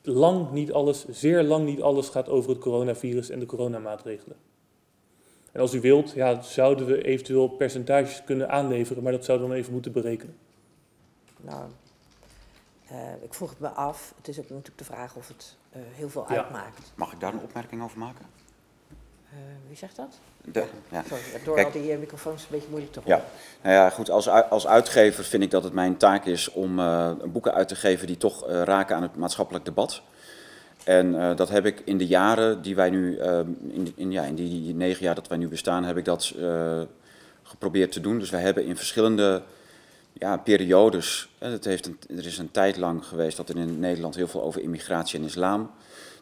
lang niet alles, zeer lang niet alles gaat over het coronavirus en de coronamaatregelen. En als u wilt, ja, zouden we eventueel percentages kunnen aanleveren, maar dat zouden we dan even moeten berekenen. Nou, uh, ik vroeg het me af. Het is ook natuurlijk de vraag of het uh, heel veel ja. uitmaakt. Mag ik daar een opmerking over maken? Uh, wie zegt dat? De, ja. Sorry, door Kijk, al die microfoons een beetje moeilijk te horen. Ja, nou ja, goed. Als, als uitgever vind ik dat het mijn taak is om uh, boeken uit te geven die toch uh, raken aan het maatschappelijk debat. En uh, dat heb ik in de jaren die wij nu, in, in, ja, in die negen jaar dat wij nu bestaan, heb ik dat geprobeerd te doen. Dus wij hebben in verschillende ja, periodes, het heeft er is een tijd lang geweest dat er in Nederland heel veel over immigratie en islam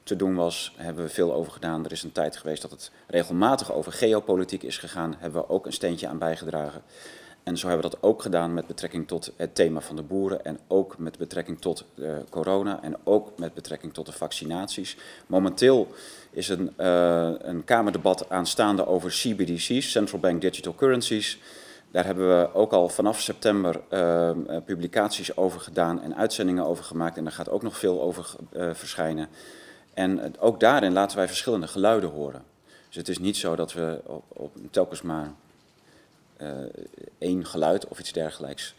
te doen was, hebben we veel over gedaan. Er is een tijd geweest dat het regelmatig over geopolitiek is gegaan, hebben we ook een steentje aan bijgedragen. En zo hebben we dat ook gedaan met betrekking tot het thema van de boeren en ook met betrekking tot uh, corona en ook met betrekking tot de vaccinaties. Momenteel is een, uh, een Kamerdebat aanstaande over CBDC's, Central Bank Digital Currencies. Daar hebben we ook al vanaf september uh, publicaties over gedaan en uitzendingen over gemaakt en daar gaat ook nog veel over verschijnen. En ook daarin laten wij verschillende geluiden horen. Dus het is niet zo dat we op, op telkens maar één geluid of iets dergelijks.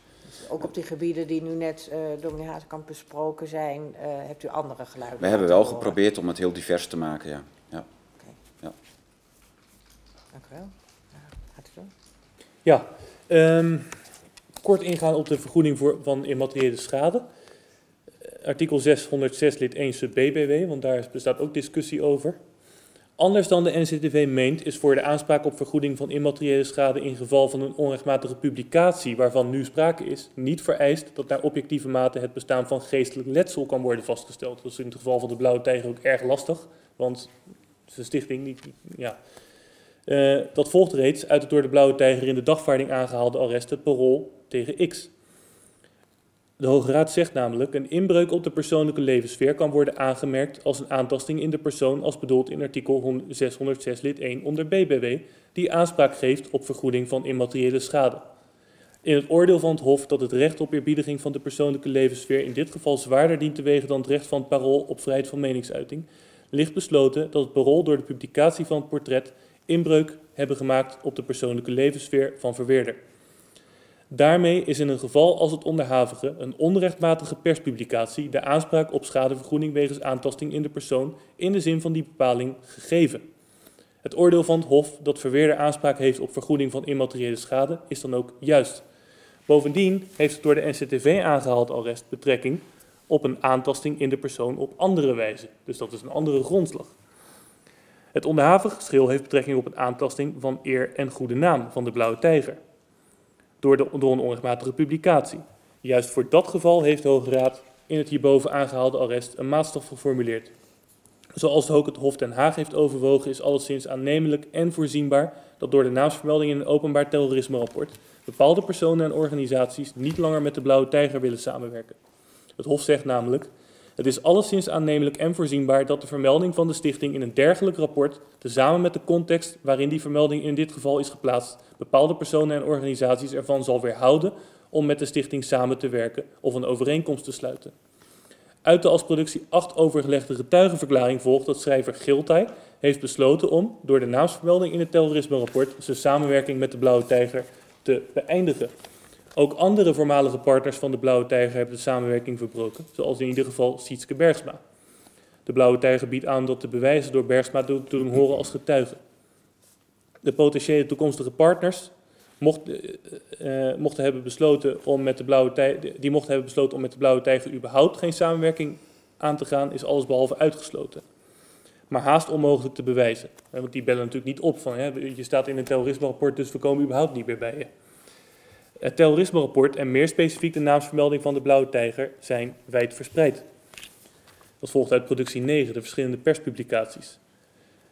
Ook op die gebieden die nu net uh, door meneer Hatenkamp besproken zijn, uh, hebt u andere geluiden? We hebben wel horen. geprobeerd om het heel divers te maken, ja. ja. Okay. ja. Dank u wel. Ja, ja um, kort ingaan op de vergoeding voor, van immateriële schade artikel 606 lid 1 sub BBW, want daar bestaat ook discussie over. Anders dan de NCTV meent, is voor de aanspraak op vergoeding van immateriële schade in geval van een onrechtmatige publicatie waarvan nu sprake is, niet vereist dat naar objectieve mate het bestaan van geestelijk letsel kan worden vastgesteld. Dat is in het geval van de Blauwe Tijger ook erg lastig, want de stichting niet, ja. Uh, dat volgt reeds uit het door de Blauwe Tijger in de dagvaarding aangehaalde arrest het parool tegen X. De Hoge Raad zegt namelijk, een inbreuk op de persoonlijke levenssfeer kan worden aangemerkt als een aantasting in de persoon als bedoeld in artikel 606 lid 1 onder BBW, die aanspraak geeft op vergoeding van immateriële schade. In het oordeel van het Hof dat het recht op eerbiediging van de persoonlijke levenssfeer in dit geval zwaarder dient te wegen dan het recht van het parool op vrijheid van meningsuiting, ligt besloten dat het parool door de publicatie van het portret inbreuk hebben gemaakt op de persoonlijke levenssfeer van verweerder. Daarmee is in een geval als het onderhavige een onrechtmatige perspublicatie de aanspraak op schadevergoeding wegens aantasting in de persoon in de zin van die bepaling gegeven. Het oordeel van het Hof dat verweerder aanspraak heeft op vergoeding van immateriële schade is dan ook juist. Bovendien heeft het door de NCTV aangehaald arrest betrekking op een aantasting in de persoon op andere wijze. Dus dat is een andere grondslag. Het onderhavige geschil heeft betrekking op een aantasting van eer en goede naam van de Blauwe Tijger. Door, de, een onrechtmatige publicatie. Juist voor dat geval heeft de Hoge Raad in het hierboven aangehaalde arrest een maatstaf geformuleerd. Zoals ook het Hof Den Haag heeft overwogen, is alleszins aannemelijk en voorzienbaar dat door de naamsvermelding in een openbaar terrorisme-rapport bepaalde personen en organisaties niet langer met de Blauwe Tijger willen samenwerken. Het Hof zegt namelijk: Het is alleszins aannemelijk en voorzienbaar dat de vermelding van de stichting in een dergelijk rapport, tezamen met de context waarin die vermelding in dit geval is geplaatst, bepaalde personen en organisaties ervan zal weerhouden om met de stichting samen te werken of een overeenkomst te sluiten. Uit de als productie 8 overgelegde getuigenverklaring volgt dat schrijver Giltij heeft besloten om, door de naamsvermelding in het terrorisme-rapport, zijn samenwerking met de Blauwe Tijger te beëindigen. Ook andere voormalige partners van de Blauwe Tijger hebben de samenwerking verbroken, zoals in ieder geval Sietske Bergsma. De Blauwe Tijger biedt aan dat de bewijzen door Bergsma te doen horen als getuigen. De potentiële toekomstige partners mocht, uh, mochten hebben besloten om met de Blauwe Tijger, die mochten hebben besloten om met de Blauwe Tijger überhaupt geen samenwerking aan te gaan, is allesbehalve uitgesloten. Maar haast onmogelijk te bewijzen. Want die bellen natuurlijk niet op van, hè, je staat in een terrorisme-rapport, dus we komen überhaupt niet meer bij je. Het terrorisme-rapport en meer specifiek de naamsvermelding van de Blauwe Tijger zijn wijd verspreid. Dat volgt uit productie 9, de verschillende perspublicaties.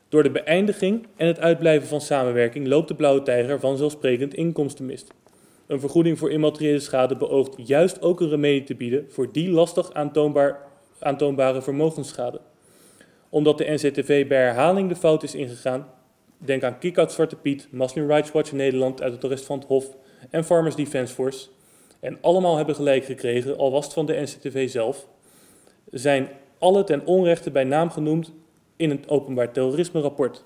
Door de beëindiging en het uitblijven van samenwerking loopt de Blauwe Tijger vanzelfsprekend inkomstenmist. Een vergoeding voor immateriële schade beoogt juist ook een remedie te bieden voor die lastig aantoonbaar, aantoonbare vermogensschade. Omdat de NCTV bij herhaling de fout is ingegaan, denk aan Kick Zwarte Piet, Muslim Rights Watch Nederland uit het arrest van het Hof en Farmers Defence Force, en allemaal hebben gelijk gekregen, al was het van de NCTV zelf, zijn alle ten onrechte bij naam genoemd in het openbaar terrorisme-rapport.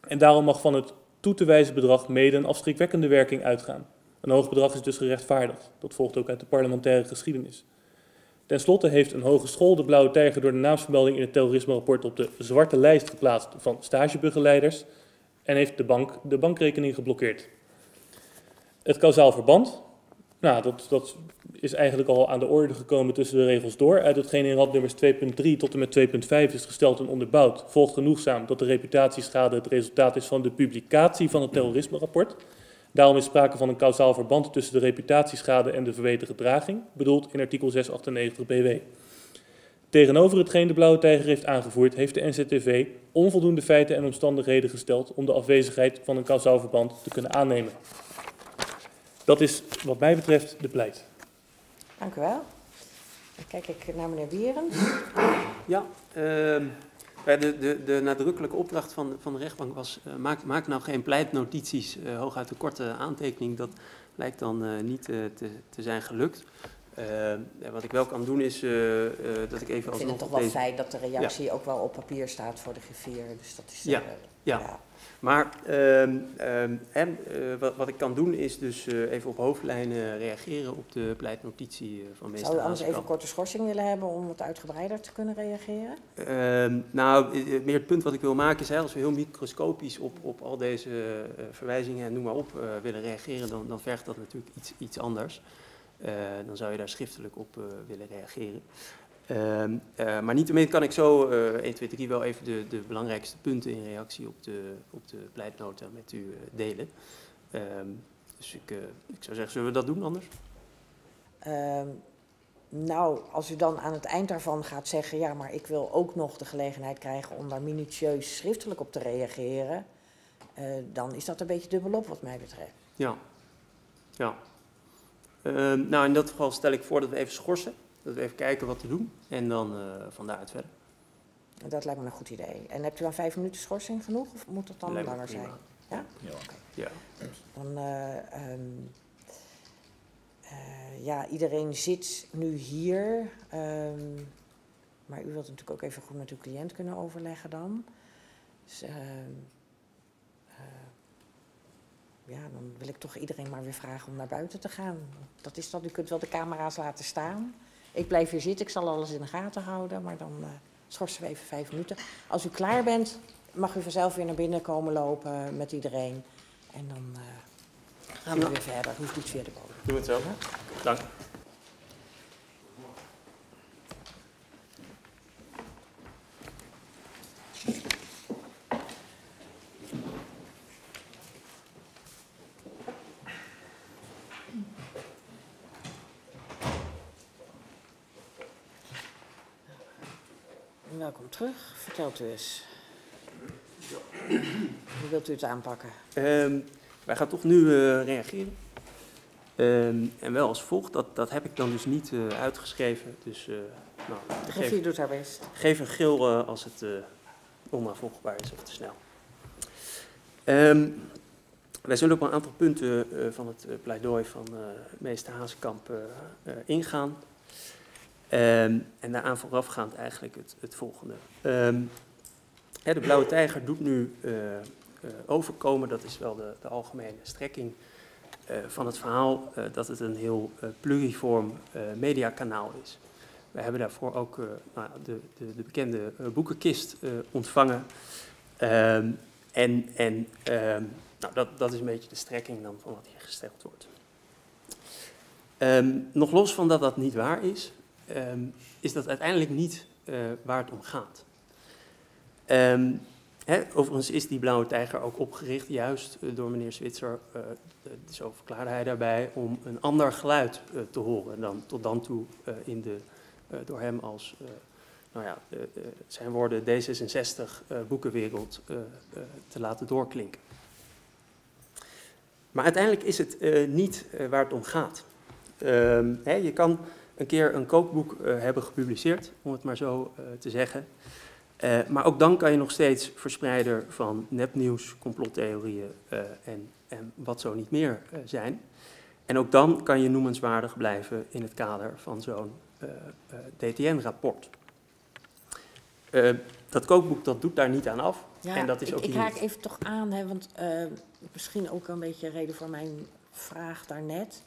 En daarom mag van het toe te wijzen bedrag mede een afschrikwekkende werking uitgaan. Een hoog bedrag is dus gerechtvaardigd. Dat volgt ook uit de parlementaire geschiedenis. Ten slotte heeft een hogeschool de Blauwe Tijger door de naamsvermelding in het terrorisme-rapport op de zwarte lijst geplaatst van stagebegeleiders en heeft de bank de bankrekening geblokkeerd. Het kausaal verband, nou, dat, dat is eigenlijk al aan de orde gekomen tussen de regels door. Uit hetgeen in radnummers 2.3 tot en met 2.5 is gesteld en onderbouwd, volgt genoegzaam dat de reputatieschade het resultaat is van de publicatie van het terrorisme-rapport. Daarom is sprake van een kausaal verband tussen de reputatieschade en de verweten gedraging, bedoeld in artikel 698 BW. Tegenover hetgeen de Blauwe Tijger heeft aangevoerd, heeft de NZTV onvoldoende feiten en omstandigheden gesteld om de afwezigheid van een kausaal verband te kunnen aannemen. Dat is wat mij betreft de pleit. Dank u wel. Dan kijk ik naar meneer Wierens. Ja, uh, de, de, de nadrukkelijke opdracht van, van de rechtbank was, uh, maak, maak nou geen pleitnotities, uh, hooguit een korte aantekening. Dat lijkt dan uh, niet te, te zijn gelukt. wat ik wel kan doen is dat ik even alsnog... Ik vind het toch wel deze... fijn dat de reactie ja. ook wel op papier staat voor de griffier. Dus dat is... ja. ja. ja. Maar uh, uh, wat, wat, ik kan doen is dus uh, even op hoofdlijnen reageren op de pleitnotitie van meester Zou u anders even een korte schorsing willen hebben om wat uitgebreider te kunnen reageren? Ehm, nou, meer het punt wat ik wil maken is, hè, als we heel microscopisch op, op al deze verwijzingen en noem maar op willen reageren, dan, dan vergt dat natuurlijk iets, iets anders. dan zou je daar schriftelijk op willen reageren. Uh, uh, maar niettemin kan ik zo uh, 1, 2, 3 wel even de, de belangrijkste punten in reactie op de, op de pleitnota met u uh, delen. Ehm, dus ik, ik zou zeggen, zullen we dat doen anders? Ehm, nou, als u dan aan het eind daarvan gaat zeggen, ja, maar ik wil ook nog de gelegenheid krijgen om daar minutieus schriftelijk op te reageren, eh, dan is dat een beetje dubbelop wat mij betreft. Ja, ja. Ehm, nou, in dat geval stel ik voor dat we even schorsen. Dat we even kijken wat te doen en dan uh, van daaruit verder. Dat lijkt me een goed idee. En hebt u aan vijf minuten schorsing genoeg of moet het dan lijkt langer zijn? Ja? Ja. Okay. ja. Dan, uh, um, uh, ja, iedereen zit nu hier. Um, maar u wilt natuurlijk ook even goed met uw cliënt kunnen overleggen dan. Dus, uh, ja, dan wil ik toch iedereen maar weer vragen om naar buiten te gaan. Dat is dat, u kunt wel de camera's laten staan. Ik blijf hier zitten, ik zal alles in de gaten houden, maar dan uh, schorsen we even vijf minuten. Als u klaar bent, mag u vanzelf weer naar binnen komen lopen met iedereen. En dan uh, gaan we weer verder, hoeft iets weer de bodem. Doe het zo. Dank. Welkom terug. Vertelt u eens. Hoe wilt u het aanpakken? Ehm, wij gaan toch nu eh, reageren. Ehm, en wel als volgt, dat, dat heb ik dan dus niet eh, uitgeschreven. Dus uh, nou, De geef, doet haar best. geef een geel eh, als het onnavolgbaar is of te snel. Ehm, wij zullen op een aantal punten van het pleidooi van meester Hazekamp ingaan. Um, en daaraan voorafgaand eigenlijk het, het volgende. Um, hè, de Blauwe Tijger doet nu uh, uh, overkomen, dat is wel de, de algemene strekking uh, van het verhaal, dat het een heel pluriform mediakanaal is. We hebben daarvoor ook nou, de, de, de, bekende boekenkist ontvangen. Um, en en nou, dat, dat is een beetje de strekking dan van wat hier gesteld wordt. nog los van dat dat niet waar is, um, is dat uiteindelijk niet uh, waar het om gaat. Hè, overigens is die blauwe tijger ook opgericht, juist uh, door meneer Zwitser, uh, zo verklaarde hij daarbij, om een ander geluid te horen dan tot dan toe in de door hem als, nou ja, zijn woorden D66 boekenwereld te laten doorklinken. Maar uiteindelijk is het niet waar het om gaat. Hè, je kan een keer een kookboek uh, hebben gepubliceerd, om het maar zo uh, te zeggen. Uh, maar ook dan kan je nog steeds verspreider van nepnieuws, complottheorieën en, en, wat zo niet meer zijn. En ook dan kan je noemenswaardig blijven in het kader van zo'n DTN-rapport. dat kookboek dat doet daar niet aan af. Ja, en dat is ik, ook ik haak even toch aan, hè, want misschien ook een beetje reden voor mijn vraag daarnet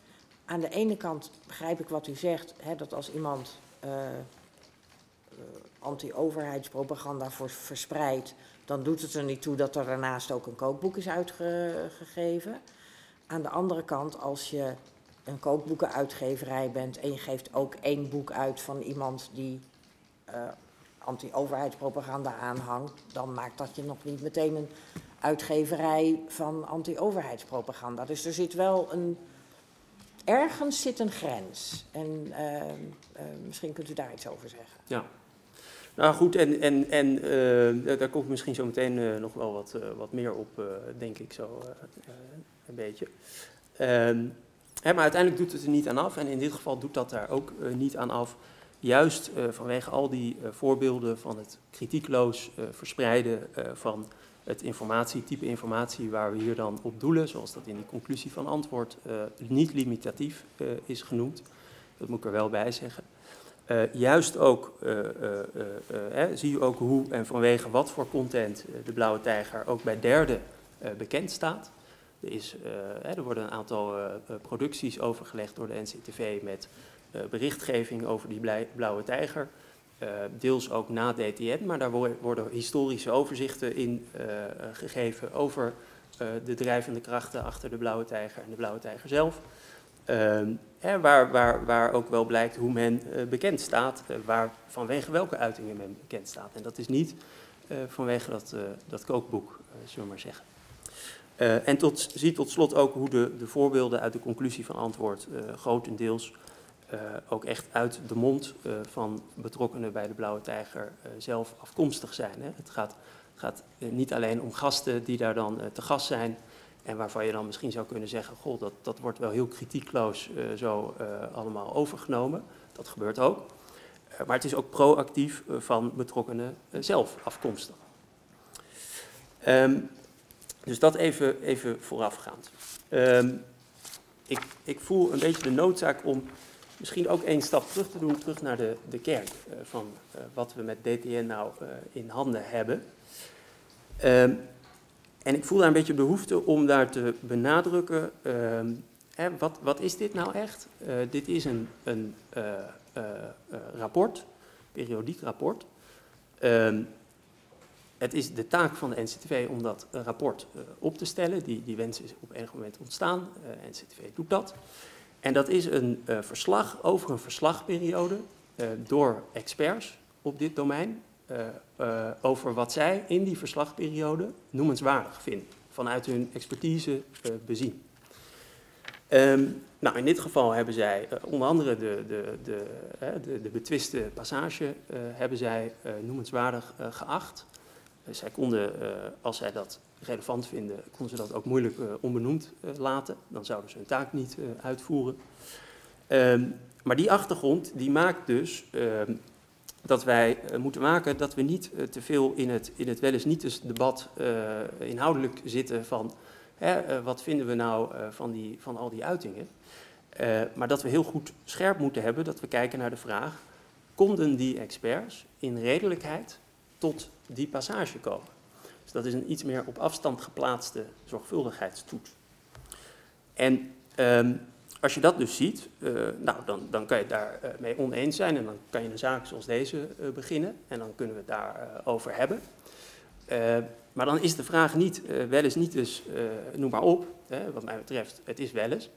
aan de ene kant begrijp ik wat u zegt, hè, dat als iemand uh, uh, anti-overheidspropaganda verspreidt, dan doet het er niet toe dat er daarnaast ook een kookboek is uitgegeven. Aan de andere kant, als je een kookboekenuitgeverij bent en je geeft ook één boek uit van iemand die uh, anti-overheidspropaganda aanhangt, dan maakt dat je nog niet meteen een uitgeverij van anti-overheidspropaganda. Dus er zit wel een ergens zit een grens. En uh, uh, misschien kunt u daar iets over zeggen. Ja. Nou goed, en, en, en uh, daar komt misschien zo meteen nog wel wat, wat meer op, denk ik zo een beetje. Ehm, hè, maar uiteindelijk doet het er niet aan af. En in dit geval doet dat daar ook niet aan af. Juist vanwege al die voorbeelden van het kritiekloos verspreiden van het informatie, type informatie waar we hier dan op doelen, zoals dat in de conclusie van antwoord uh, niet limitatief uh, is genoemd. Dat moet ik er wel bij zeggen. Uh, juist ook zie je ook hoe en vanwege wat voor content de Blauwe Tijger ook bij derden bekend staat. Er, is, er worden een aantal producties overgelegd door de NCTV met berichtgeving over die Blauwe Tijger. Uh, deels ook na DTN, maar daar worden historische overzichten in uh, gegeven over uh, de drijvende krachten achter de Blauwe Tijger en de Blauwe Tijger zelf. Hè, waar, waar, waar ook wel blijkt hoe men bekend staat, waar, vanwege welke uitingen men bekend staat. En dat is niet vanwege dat, dat kookboek, zullen we maar zeggen. en tot, zie tot slot ook hoe de, de voorbeelden uit de conclusie van antwoord grotendeels uh, ook echt uit de mond uh, van betrokkenen bij de Blauwe Tijger uh, zelf afkomstig zijn. Hè. Het gaat, gaat niet alleen om gasten die daar dan te gast zijn en waarvan je dan misschien zou kunnen zeggen, goh, dat, dat wordt wel heel kritiekloos zo allemaal overgenomen. Dat gebeurt ook. maar het is ook proactief van betrokkenen zelf afkomstig. Um, dus dat even, even voorafgaand. Um, ik, ik voel een beetje de noodzaak om misschien ook één stap terug te doen, terug naar de, de kern uh, van uh, wat we met DTN nou uh, in handen hebben. Um, en ik voel daar een beetje behoefte om daar te benadrukken, um, hè, wat, wat is dit nou echt? dit is een, een rapport, periodiek rapport. Um, het is de taak van de NCTV om dat rapport op te stellen. Die, die wens is op enig moment ontstaan. NCTV doet dat. En dat is een uh, verslag over een verslagperiode uh, door experts op dit domein. Uh, over wat zij in die verslagperiode noemenswaardig vinden. Vanuit hun expertise bezien. Um, nou, in dit geval hebben zij onder andere de, de, de, de, de betwiste passage hebben zij noemenswaardig geacht. zij konden, als zij dat relevant vinden, konden ze dat ook moeilijk uh, onbenoemd uh, laten. Dan zouden ze hun taak niet uh, uitvoeren. Um, maar die achtergrond die maakt dus ehm, dat wij moeten maken dat we niet te veel in het, in het wel niet eens debat inhoudelijk zitten van hè, wat vinden we nou van, die, van al die uitingen. maar dat we heel goed scherp moeten hebben dat we kijken naar de vraag, konden die experts in redelijkheid tot die passage komen? Dat is een iets meer op afstand geplaatste zorgvuldigheidstoets. En um, als je dat dus ziet, uh, nou, dan, dan kan je het daarmee uh, oneens zijn en dan kan je een zaak zoals deze uh, beginnen en dan kunnen we het daarover over hebben. maar dan is de vraag niet, wel eens niet dus, noem maar op, hè, wat mij betreft, het is wel eens.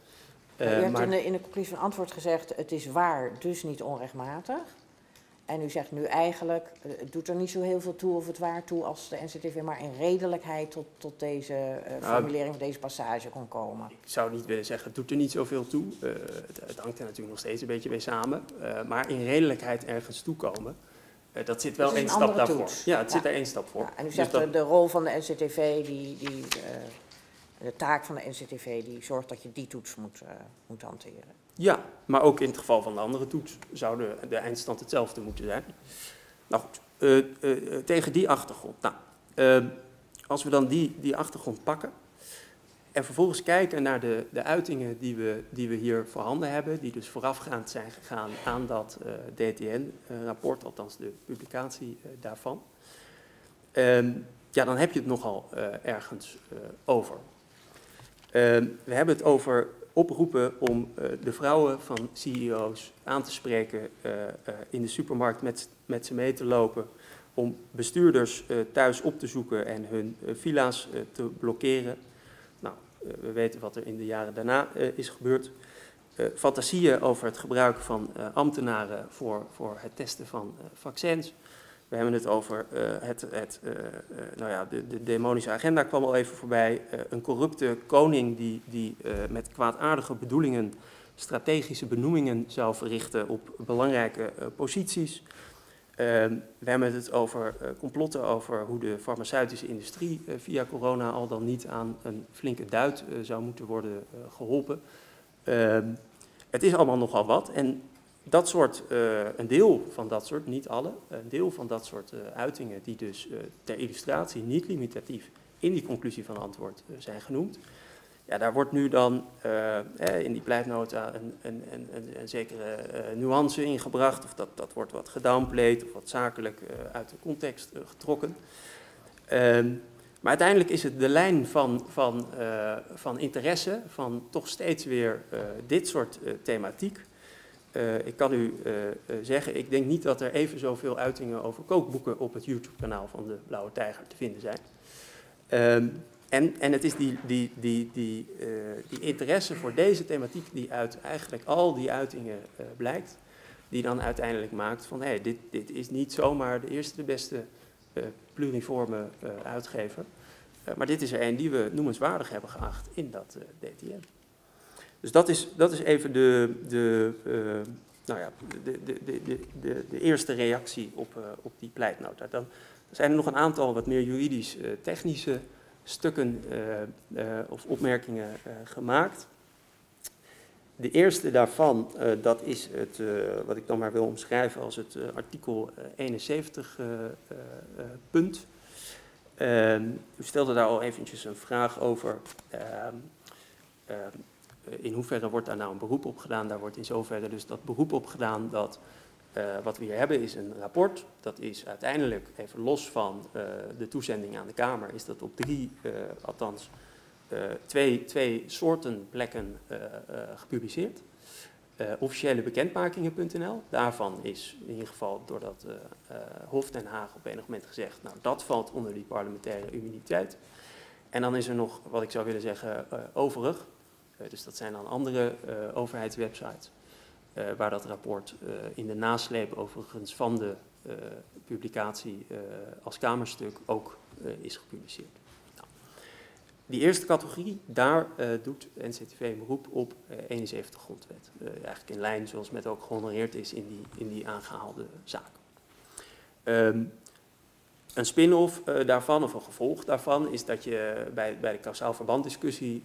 u hebt maar... in, de, in de conclusie van antwoord gezegd, het is waar, dus niet onrechtmatig. En u zegt nu eigenlijk, eh, het doet er niet zo heel veel toe of het waar toe als de NCTV maar in redelijkheid tot, tot deze uh, formulering van deze passage kon komen. Ik zou niet willen zeggen, het doet er niet zoveel toe. Uh, het, het, hangt er natuurlijk nog steeds een beetje mee samen. Uh, maar in redelijkheid ergens toekomen, dat zit wel één stap daarvoor. Toets. Ja, het ja. zit er één stap voor. Ja, en u zegt dus dat... de rol van de NCTV, die, die, de taak van de NCTV, die zorgt dat je die toets moet, moet hanteren. Ja, maar ook in het geval van de andere toets zou de, eindstand hetzelfde moeten zijn. Nou goed, uh, uh, tegen die achtergrond. Nou, als we dan die, die achtergrond pakken en vervolgens kijken naar de, de uitingen die we, die we hier voorhanden hebben, die dus voorafgaand zijn gegaan aan dat DTN-rapport, althans de publicatie daarvan, ehm, ja, dan heb je het nogal ergens over. Ehm, we hebben het over oproepen om uh, de vrouwen van CEO's aan te spreken uh, uh, in de supermarkt met, met ze mee te lopen, om bestuurders thuis op te zoeken en hun villa's te blokkeren. Nou, we weten wat er in de jaren daarna is gebeurd. fantasieën over het gebruik van ambtenaren voor, voor het testen van vaccins. We hebben het over uh, het, het uh, uh, nou ja, de, de, demonische agenda kwam al even voorbij. een corrupte koning die, die met kwaadaardige bedoelingen strategische benoemingen zou verrichten op belangrijke posities. We hebben het over complotten over hoe de farmaceutische industrie via corona al dan niet aan een flinke duit zou moeten worden geholpen. Ehm, het is allemaal nogal wat en dat soort, uh, een deel van dat soort, niet alle, een deel van dat soort uh, uitingen die dus uh, ter illustratie niet limitatief in die conclusie van antwoord zijn genoemd. Ja, daar wordt nu dan in die pleitnota een, een, een, een zekere nuance ingebracht, of dat, dat wordt wat gedownplayed of wat zakelijk uit de context getrokken. Ehm, maar uiteindelijk is het de lijn van, van, van interesse, van toch steeds weer dit soort thematiek, uh, ik kan u uh, zeggen, ik denk niet dat er even zoveel uitingen over kookboeken op het YouTube-kanaal van de Blauwe Tijger te vinden zijn. Um, en, en het is die, die, die, die, die interesse voor deze thematiek die uit eigenlijk al die uitingen blijkt, die dan uiteindelijk maakt van hey, dit, dit is niet zomaar de eerste de beste pluriforme uitgever, maar dit is er een die we noemenswaardig hebben geacht in dat DTM. Dus dat is, dat is even de, de, uh, nou ja, de, de, de, de, de eerste reactie op, uh, op die pleitnota. Dan zijn er nog een aantal wat meer juridisch-technische uh, stukken of opmerkingen gemaakt. De eerste daarvan, dat is het, wat ik dan maar wil omschrijven als het artikel 71 punt. Ehm, u stelde daar al eventjes een vraag over. Eh, in hoeverre wordt daar nou een beroep op gedaan? Daar wordt in zoverre dus dat beroep op gedaan dat uh, wat we hier hebben is een rapport. Dat is uiteindelijk, even los van uh, de toezending aan de Kamer, is dat op drie, althans twee, twee soorten plekken gepubliceerd. officiële bekendmakingen.nl, daarvan is in ieder geval doordat Hof Den Haag op enig moment gezegd, nou dat valt onder die parlementaire immuniteit. En dan is er nog, wat ik zou willen zeggen, overig. Dus dat zijn dan andere overheidswebsites. waar dat rapport in de nasleep overigens van de publicatie als kamerstuk ook is gepubliceerd. Die eerste categorie, daar doet NCTV een beroep op uh, 71 grondwet. Eigenlijk in lijn zoals met ook gehonoreerd is in die, in die aangehaalde zaak. Um, een spin-off uh, daarvan, of een gevolg daarvan, is dat je bij, bij de kausaal verbanddiscussie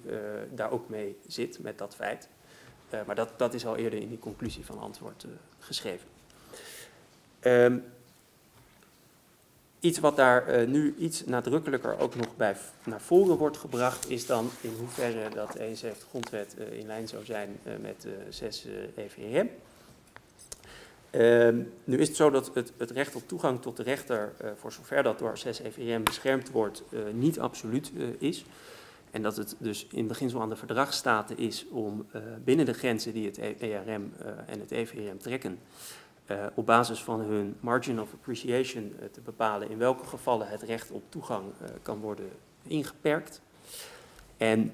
daar ook mee zit met dat feit. maar dat, dat is al eerder in die conclusie van antwoord geschreven. Um, Iets wat daar nu iets nadrukkelijker ook nog bij naar voren wordt gebracht, is dan in hoeverre dat 71 grondwet uh, in lijn zou zijn met 6 EVRM. Ehm, nu is het zo dat het, het, recht op toegang tot de rechter, voor zover dat door 6 EVRM beschermd wordt, niet absoluut is. En dat het dus in beginsel aan de verdragsstaten is om binnen de grenzen die het ERM en het EVRM trekken, op basis van hun margin of appreciation te bepalen in welke gevallen het recht op toegang kan worden ingeperkt. En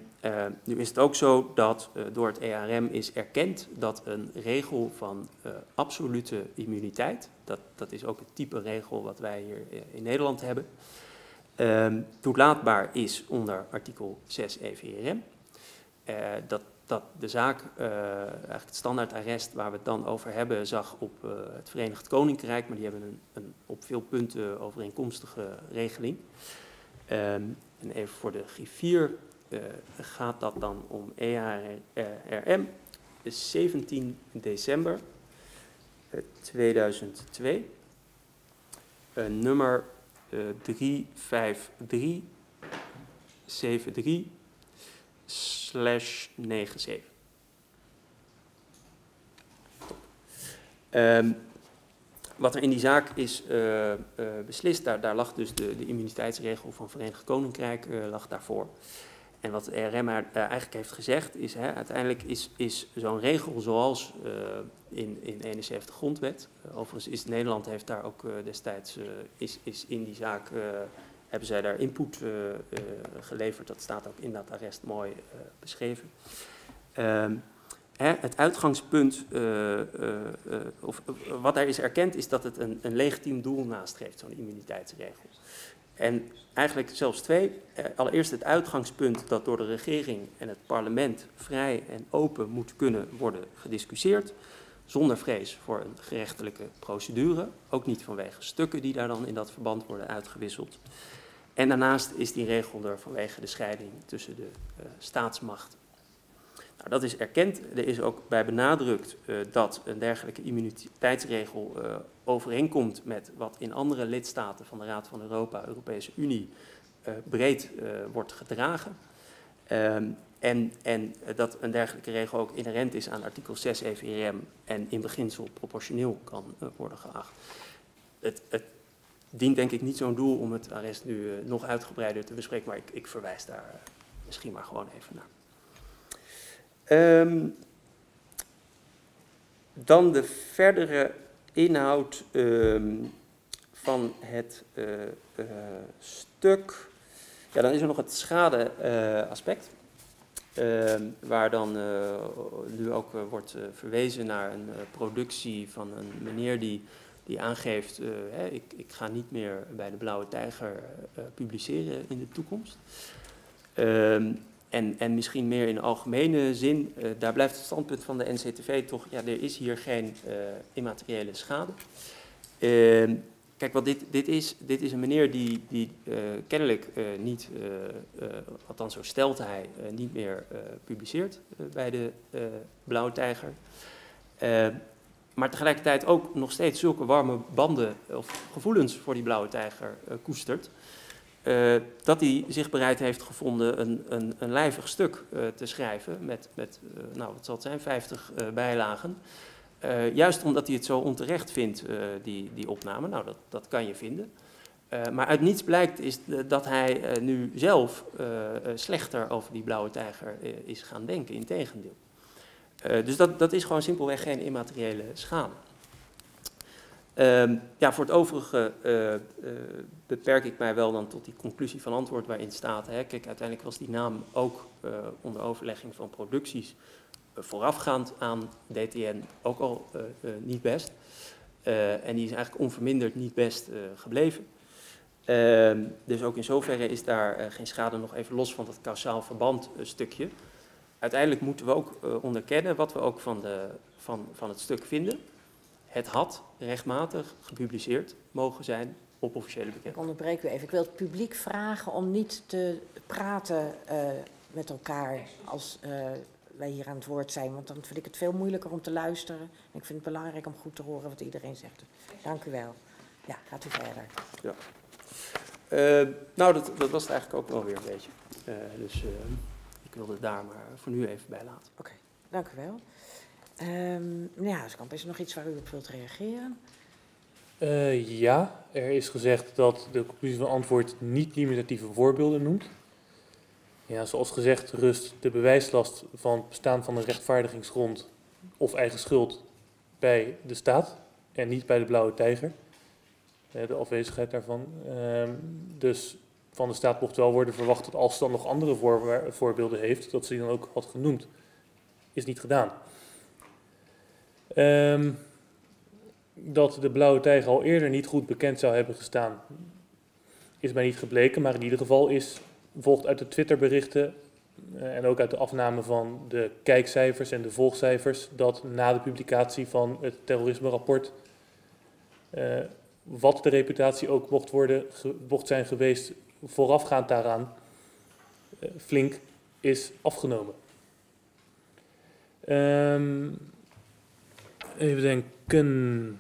nu is het ook zo dat door het ERM is erkend dat een regel van absolute immuniteit, dat, dat is ook het type regel wat wij hier in Nederland hebben, ehm, toelaatbaar is onder artikel 6 EVRM. dat dat de zaak, eigenlijk het standaardarrest waar we het dan over hebben, zag op het Verenigd Koninkrijk, maar die hebben een, een op veel punten overeenkomstige regeling. Um, en even voor de griffier gaat dat dan om EARM, 17 december 2002, nummer 35373 slash 97. Um, wat er in die zaak is uh, uh, beslist, daar, daar, lag dus de, de immuniteitsregel van Verenigd Koninkrijk uh, lag daarvoor. En wat de RM eigenlijk heeft gezegd is, hè, uiteindelijk is, is zo'n regel zoals in, in 71 grondwet, overigens is Nederland heeft daar ook destijds, is, is in die zaak hebben zij daar input geleverd. Dat staat ook in dat arrest mooi beschreven. Hè, het uitgangspunt, of wat er is erkend, is dat het een, een legitiem doel nastreeft, zo'n immuniteitsregel. En eigenlijk zelfs twee. allereerst het uitgangspunt dat door de regering en het parlement vrij en open moet kunnen worden gediscussieerd. Zonder vrees voor een gerechtelijke procedure. Ook niet vanwege stukken die daar dan in dat verband worden uitgewisseld. En daarnaast is die regel er vanwege de scheiding tussen de uh, staatsmachten. Nou, dat is erkend. Er is ook bij benadrukt uh, dat een dergelijke immuniteitsregel uh, overeenkomt met wat in andere lidstaten van de Raad van Europa, Europese Unie, breed wordt gedragen. Um, en, en dat een dergelijke regel ook inherent is aan artikel 6 EVRM en in beginsel proportioneel kan worden geacht. Het, het dient denk ik niet zo'n doel om het arrest nu nog uitgebreider te bespreken, maar ik, ik verwijs daar misschien maar gewoon even naar. Um, dan de verdere inhoud um, van het uh, stuk. Ja, dan is er nog het schade-aspect. Um, waar dan nu ook wordt verwezen naar een productie van een meneer die die aangeeft, uh, hè, ik, ik, ga niet meer bij de Blauwe Tijger uh, publiceren in de toekomst. Um, en, en, misschien meer in algemene zin, uh, daar blijft het standpunt van de NCTV toch, ja, er is hier geen immateriële schade. Ehm, kijk, wat dit, dit, is, dit is een meneer die, die kennelijk niet, althans zo stelt hij, niet meer publiceert bij de Blauwe Tijger. Ehm, maar tegelijkertijd ook nog steeds zulke warme banden of gevoelens voor die blauwe tijger koestert. Uh, dat hij zich bereid heeft gevonden een, een, een lijvig stuk uh, te schrijven met, met nou wat zal het zijn, 50 bijlagen. juist omdat hij het zo onterecht vindt, die, die opname. Nou, dat, dat kan je vinden. maar uit niets blijkt is dat hij nu zelf slechter over die blauwe tijger is gaan denken, in tegendeel. Uh, dus dat, dat is gewoon simpelweg geen immateriële schade. Ehm, ja, voor het overige eh, eh, beperk ik mij wel dan tot die conclusie van antwoord waarin staat. Hè. Kijk, uiteindelijk was die naam ook uh, onder overlegging van producties voorafgaand aan DTN ook al niet best. en die is eigenlijk onverminderd niet best gebleven. Ehm, dus ook in zoverre is daar geen schade nog even los van dat kausaal verband stukje. Uiteindelijk moeten we ook onderkennen wat we ook van, de, van, van het stuk vinden. Het had rechtmatig gepubliceerd mogen zijn op officiële bekendheid. Ik onderbreek u even. Ik wil het publiek vragen om niet te praten uh, met elkaar als uh, wij hier aan het woord zijn. Want dan vind ik het veel moeilijker om te luisteren. En ik vind het belangrijk om goed te horen wat iedereen zegt. Dank u wel. Ja, gaat u verder. Ja. Uh, nou, dat, dat, was het eigenlijk ook wel weer een beetje. dus ik wilde het daar maar voor nu even bij laten. Oké, okay. dank u wel. Um, ja, Skamp, is er nog iets waar u op wilt reageren? Uh, ja, er is gezegd dat de conclusie van antwoord niet limitatieve voorbeelden noemt. Ja, zoals gezegd rust de bewijslast van het bestaan van een rechtvaardigingsgrond of eigen schuld bij de staat en niet bij de blauwe tijger. Uh, de afwezigheid daarvan. Uh, dus van de staat mocht wel worden verwacht dat als ze dan nog andere voor, voorbeelden heeft, dat ze die dan ook had genoemd. Is niet gedaan. Um, dat de blauwe tijger al eerder niet goed bekend zou hebben gestaan, is mij niet gebleken. Maar in ieder geval is, volgt uit de Twitterberichten uh, en ook uit de afname van de kijkcijfers en de volgcijfers, dat na de publicatie van het terrorisme-rapport, uh, wat de reputatie ook mocht, worden, zijn geweest voorafgaand daaraan, uh, flink is afgenomen. Um, Even denken.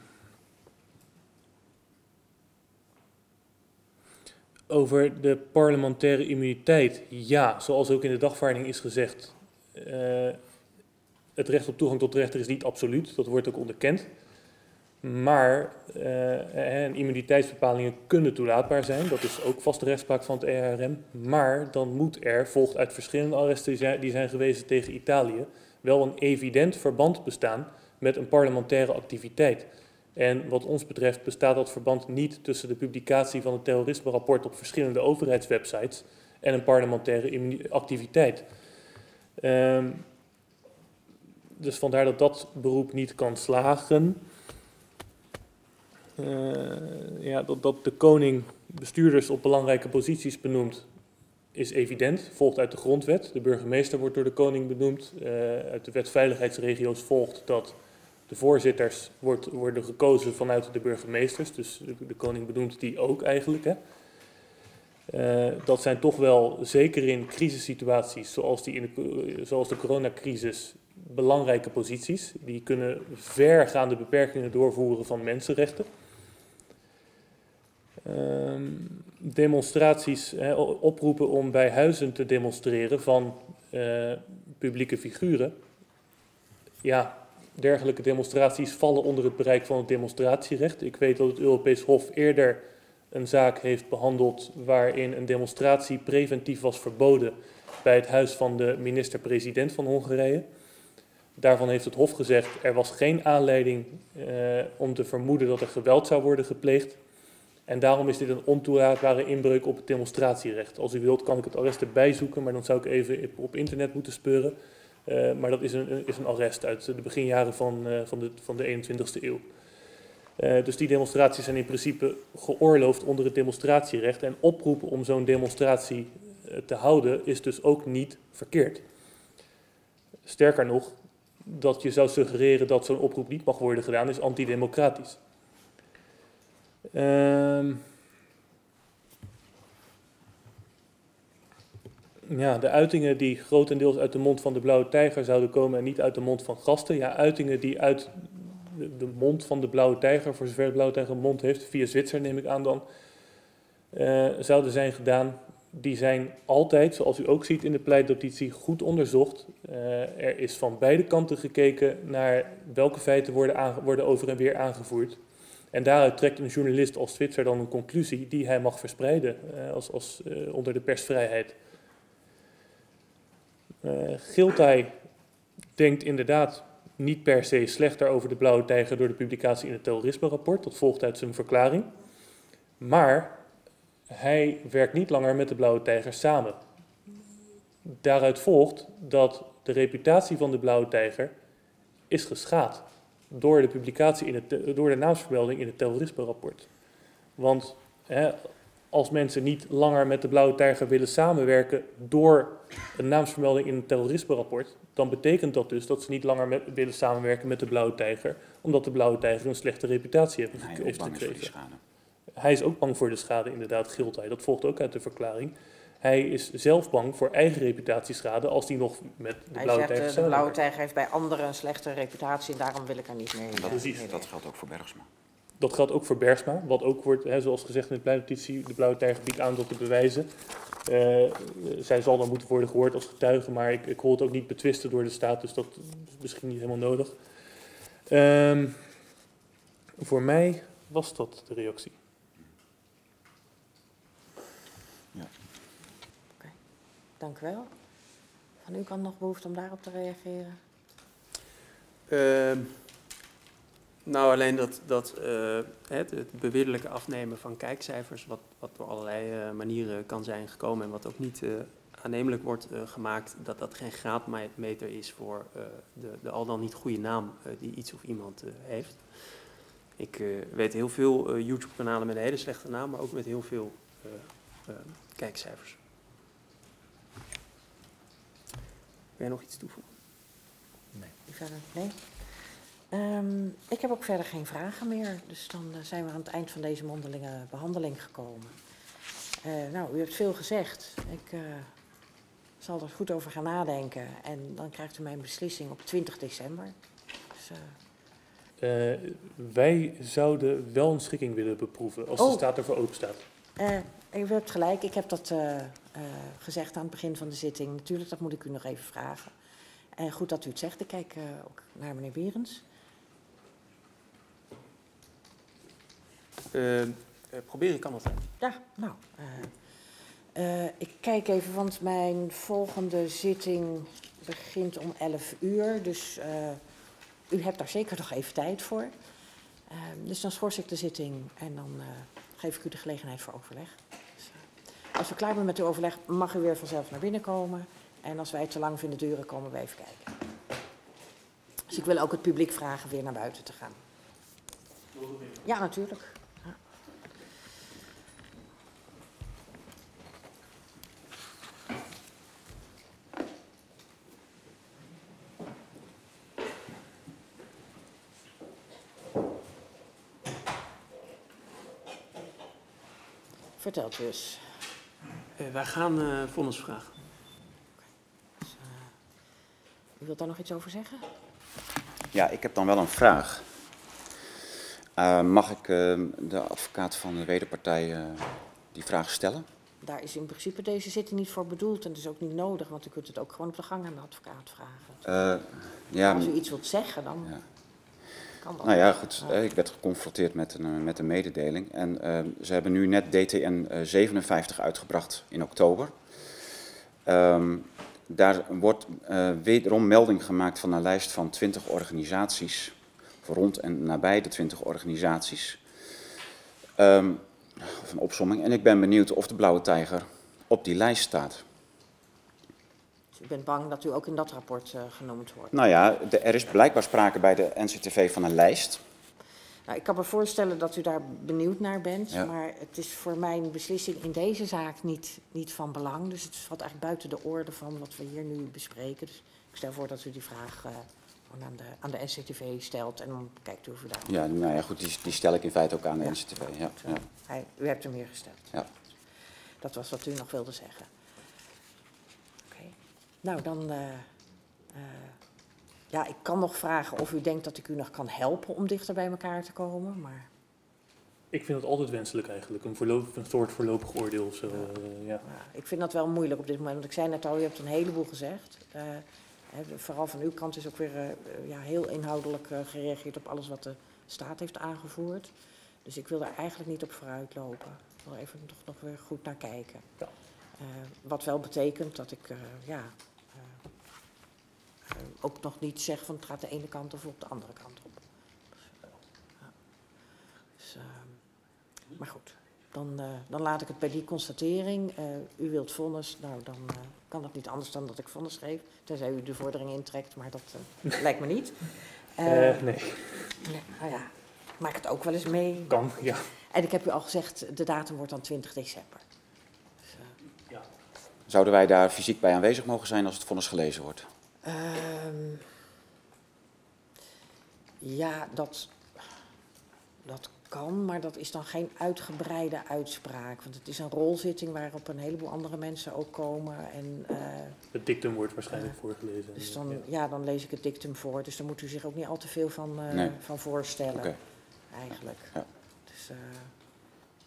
Over de parlementaire immuniteit. Ja, zoals ook in de dagvaarding is gezegd. Uh, het recht op toegang tot de rechter is niet absoluut. Dat wordt ook onderkend. Maar uh, immuniteitsbepalingen kunnen toelaatbaar zijn. Dat is ook vaste rechtspraak van het ERM. Maar dan moet er, volgt uit verschillende arresten die zijn geweest tegen Italië, wel een evident verband bestaan met een parlementaire activiteit. En wat ons betreft bestaat dat verband niet tussen de publicatie van het terrorisme-rapport op verschillende overheidswebsites en een parlementaire activiteit. Um, dus vandaar dat dat beroep niet kan slagen. Uh, ja, dat, dat de koning bestuurders op belangrijke posities benoemt, is evident, volgt uit de grondwet. De burgemeester wordt door de koning benoemd. Uh, uit de wet veiligheidsregio's volgt dat de voorzitters wordt, worden gekozen vanuit de burgemeesters, dus de, koning benoemt die ook eigenlijk. Hè. Uh, dat zijn toch wel, zeker in crisissituaties zoals, die in de, zoals de coronacrisis, belangrijke posities. Die kunnen vergaande beperkingen doorvoeren van mensenrechten. Uh, demonstraties, hè, oproepen om bij huizen te demonstreren van uh, publieke figuren. Ja, dergelijke demonstraties vallen onder het bereik van het demonstratierecht. Ik weet dat het Europees Hof eerder een zaak heeft behandeld waarin een demonstratie preventief was verboden bij het huis van de minister-president van Hongarije. Daarvan heeft het Hof gezegd er was geen aanleiding eh, om te vermoeden dat er geweld zou worden gepleegd. En daarom is dit een ontoelaatbare inbreuk op het demonstratierecht. Als u wilt kan ik het arrest erbij zoeken, maar dan zou ik even op internet moeten speuren. Uh, maar dat is een, is een arrest uit de beginjaren van, uh, van, de, van de 21ste eeuw. Uh, dus die demonstraties zijn in principe geoorloofd onder het demonstratierecht. En oproepen om zo'n demonstratie te houden is dus ook niet verkeerd. Sterker nog, dat je zou suggereren dat zo'n oproep niet mag worden gedaan, is antidemocratisch. Ehm ja, de uitingen die grotendeels uit de mond van de blauwe tijger zouden komen en niet uit de mond van gasten. Ja, uitingen die uit de, mond van de blauwe tijger, voor zover de blauwe tijger een mond heeft, via Zwitser neem ik aan dan, uh, zouden zijn gedaan. Die zijn altijd, zoals u ook ziet in de pleitnotitie, goed onderzocht. Uh, er is van beide kanten gekeken naar welke feiten worden, worden over en weer aangevoerd. En daaruit trekt een journalist als Zwitser dan een conclusie die hij mag verspreiden uh, als, als, onder de persvrijheid. Uh, Giltij denkt inderdaad niet per se slechter over de Blauwe Tijger door de publicatie in het terrorisme-rapport. Dat volgt uit zijn verklaring. Maar hij werkt niet langer met de Blauwe Tijger samen. Daaruit volgt dat de reputatie van de Blauwe Tijger is geschaad door de publicatie in het, door de naamsvermelding in het terrorisme-rapport. Want hè, als mensen niet langer met de Blauwe Tijger willen samenwerken door een naamsvermelding in het terrorisme-rapport, dan betekent dat dus dat ze niet langer met, willen samenwerken met de Blauwe Tijger, omdat de Blauwe Tijger een slechte reputatie heeft, Hij heeft gekregen. schade. Hij is ook bang voor de schade, inderdaad, gilt hij. Dat volgt ook uit de verklaring. Hij is zelf bang voor eigen reputatieschade als hij nog met de Hij Blauwe zegt, Tijger eh, de blauwe tijger heeft bij anderen een slechte reputatie en daarom wil ik er niet mee. En dat, dat geldt ook voor Bergsma. Dat geldt ook voor Bergsma, wat ook wordt, hè, zoals gezegd in de pleinnotitie, de Blauwe Tijger biedt aan dat te bewijzen. Eh, zij zal dan moeten worden gehoord als getuige, maar ik, ik hoor het ook niet betwisten door de staat, dus dat is misschien niet helemaal nodig. Ehm, voor mij was dat de reactie. Dank u wel. Van u kan nog behoefte om daarop te reageren? Ehm, nou, alleen dat, dat eh, het, het afnemen van kijkcijfers, wat, wat door allerlei eh, manieren kan zijn gekomen en wat ook niet eh, aannemelijk wordt gemaakt, dat dat geen graadmeter is voor eh, de, de al dan niet goede naam die iets of iemand heeft. Ik eh, weet heel veel eh, YouTube-kanalen met een hele slechte naam, maar ook met heel veel eh, eh, kijkcijfers. Wil jij nog iets toevoegen? U Verder? Nee? Ehm, ik heb ook verder geen vragen meer, dus dan eh, zijn we aan het eind van deze mondelinge behandeling gekomen. Eh, nou, u hebt veel gezegd. Ik eh, zal er goed over gaan nadenken en dan krijgt u mijn beslissing op 20 december. Dus, Eh, wij zouden wel een schikking willen beproeven, als de Oh. staat ervoor open staat. U hebt gelijk, ik heb dat gezegd aan het begin van de zitting. Natuurlijk, dat moet ik u nog even vragen. En goed dat u het zegt, ik kijk ook naar meneer Berends. Eh, eh, proberen kan altijd. Ja, nou. eh, eh, ik kijk even, want mijn volgende zitting begint om 11 uur. Dus eh, u hebt daar zeker nog even tijd voor. Eh, dus dan schors ik de zitting en dan eh, geef ik u de gelegenheid voor overleg. Dus, als u klaar bent met uw overleg, mag u weer vanzelf naar binnen komen. En als wij het te lang vinden duren, komen we even kijken. Dus ik wil ook het publiek vragen weer naar buiten te gaan. Ja, natuurlijk. Dus. Eh, wij gaan eh vonnis vragen. Dus, eh, u wilt daar nog iets over zeggen? Ja, ik heb dan wel een vraag. Eh, mag ik de advocaat van de wederpartij eh, die vraag stellen? Daar is in principe deze zitting niet voor bedoeld en het is ook niet nodig, want u kunt het ook gewoon op de gang aan de advocaat vragen. Eh, ja, Als u iets wilt zeggen, dan ja. Nou ja, goed. eh, Ik werd geconfronteerd met een, eh, met een mededeling. En eh, ze hebben nu net DTN eh, 57 uitgebracht in oktober. Ehm, daar wordt eh, wederom melding gemaakt van een lijst van 20 organisaties. Rond en nabij de 20 organisaties. Ehm, of een opsomming. En ik ben benieuwd of de Blauwe Tijger op die lijst staat. U bent bang dat u ook in dat rapport eh, genoemd wordt. Nou ja, de- er is blijkbaar sprake bij de NCTV van een lijst. Nou, ik kan me voorstellen dat u daar benieuwd naar bent, Ja. maar het is voor mijn beslissing in deze zaak niet, niet van belang. Dus het valt eigenlijk buiten de orde van wat we hier nu bespreken. Dus ik stel voor dat u die vraag eh, aan de, aan de NCTV stelt en dan kijkt u of u daar... Ja, nou ja, goed, die, die stel ik in feite ook aan de Ja. NCTV. Ja, ja. Hij, u hebt hem hier gesteld. Ja. Dat was wat u nog wilde zeggen. Nou, dan. eh, eh, ja, ik kan nog vragen of u denkt dat ik u nog kan helpen om dichter bij elkaar te komen. Maar Ik vind het altijd wenselijk eigenlijk, een, voorlopig, een soort voorlopig oordeel of zo. eh, ja. ja, ik vind dat wel moeilijk op dit moment. Want ik zei net al, u hebt een heleboel gezegd. Vooral van uw kant is ook weer ja, heel inhoudelijk gereageerd op alles wat de staat heeft aangevoerd. Dus ik wil daar eigenlijk niet op vooruit lopen. Ik wil even toch nog weer goed naar kijken. Ja. Eh, wat wel betekent dat ik, eh, ja, eh, ook nog niet zeg van het gaat de ene kant of op de andere kant op. Dus, eh, maar goed, dan, dan laat ik het bij die constatering. U wilt vonnis, nou dan kan het niet anders dan dat ik vonnis geef. Tenzij u de vordering intrekt, maar dat lijkt me niet. Nee, nee, nou ja, maak het ook wel eens mee. kan, ja. En ik heb u al gezegd, de datum wordt dan 20 december. Eh, Zouden wij daar fysiek bij aanwezig mogen zijn als het vonnis gelezen wordt? Ehm, ja, dat, dat kan, maar dat is dan geen uitgebreide uitspraak. Want het is een rolzitting waarop een heleboel andere mensen ook komen. En, eh, Het dictum wordt waarschijnlijk voorgelezen. dus Ja. dan, ja, dan lees ik het dictum voor. Dus daar moet u zich ook niet al te veel van, eh, Nee. van voorstellen, Oké. eigenlijk. Ja. Dus, eh,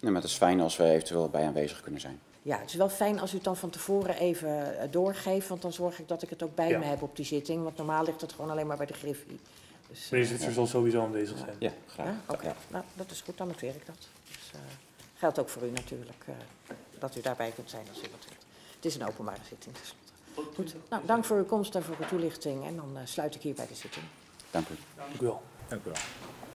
Nee, maar het is fijn als we eventueel bij aanwezig kunnen zijn. Ja, het is wel fijn als u het dan van tevoren even eh, doorgeeft. Want dan zorg ik dat ik het ook bij Ja. me heb op die zitting. Want normaal ligt het gewoon alleen maar bij de griffie. Dus, eh, Zwitser zal sowieso aanwezig zijn. Ja, graag. Ja, oké. Nou, dat is goed, dan noteer ik dat. Dus, eh, geldt ook voor u natuurlijk, eh, dat u daarbij kunt zijn als u dat wilt. Het is een openbare zitting tenslotte. Goed, nou, dank voor uw komst en voor uw toelichting. En dan eh, sluit ik hierbij de zitting. Dank u. Dank u wel. Dank u wel.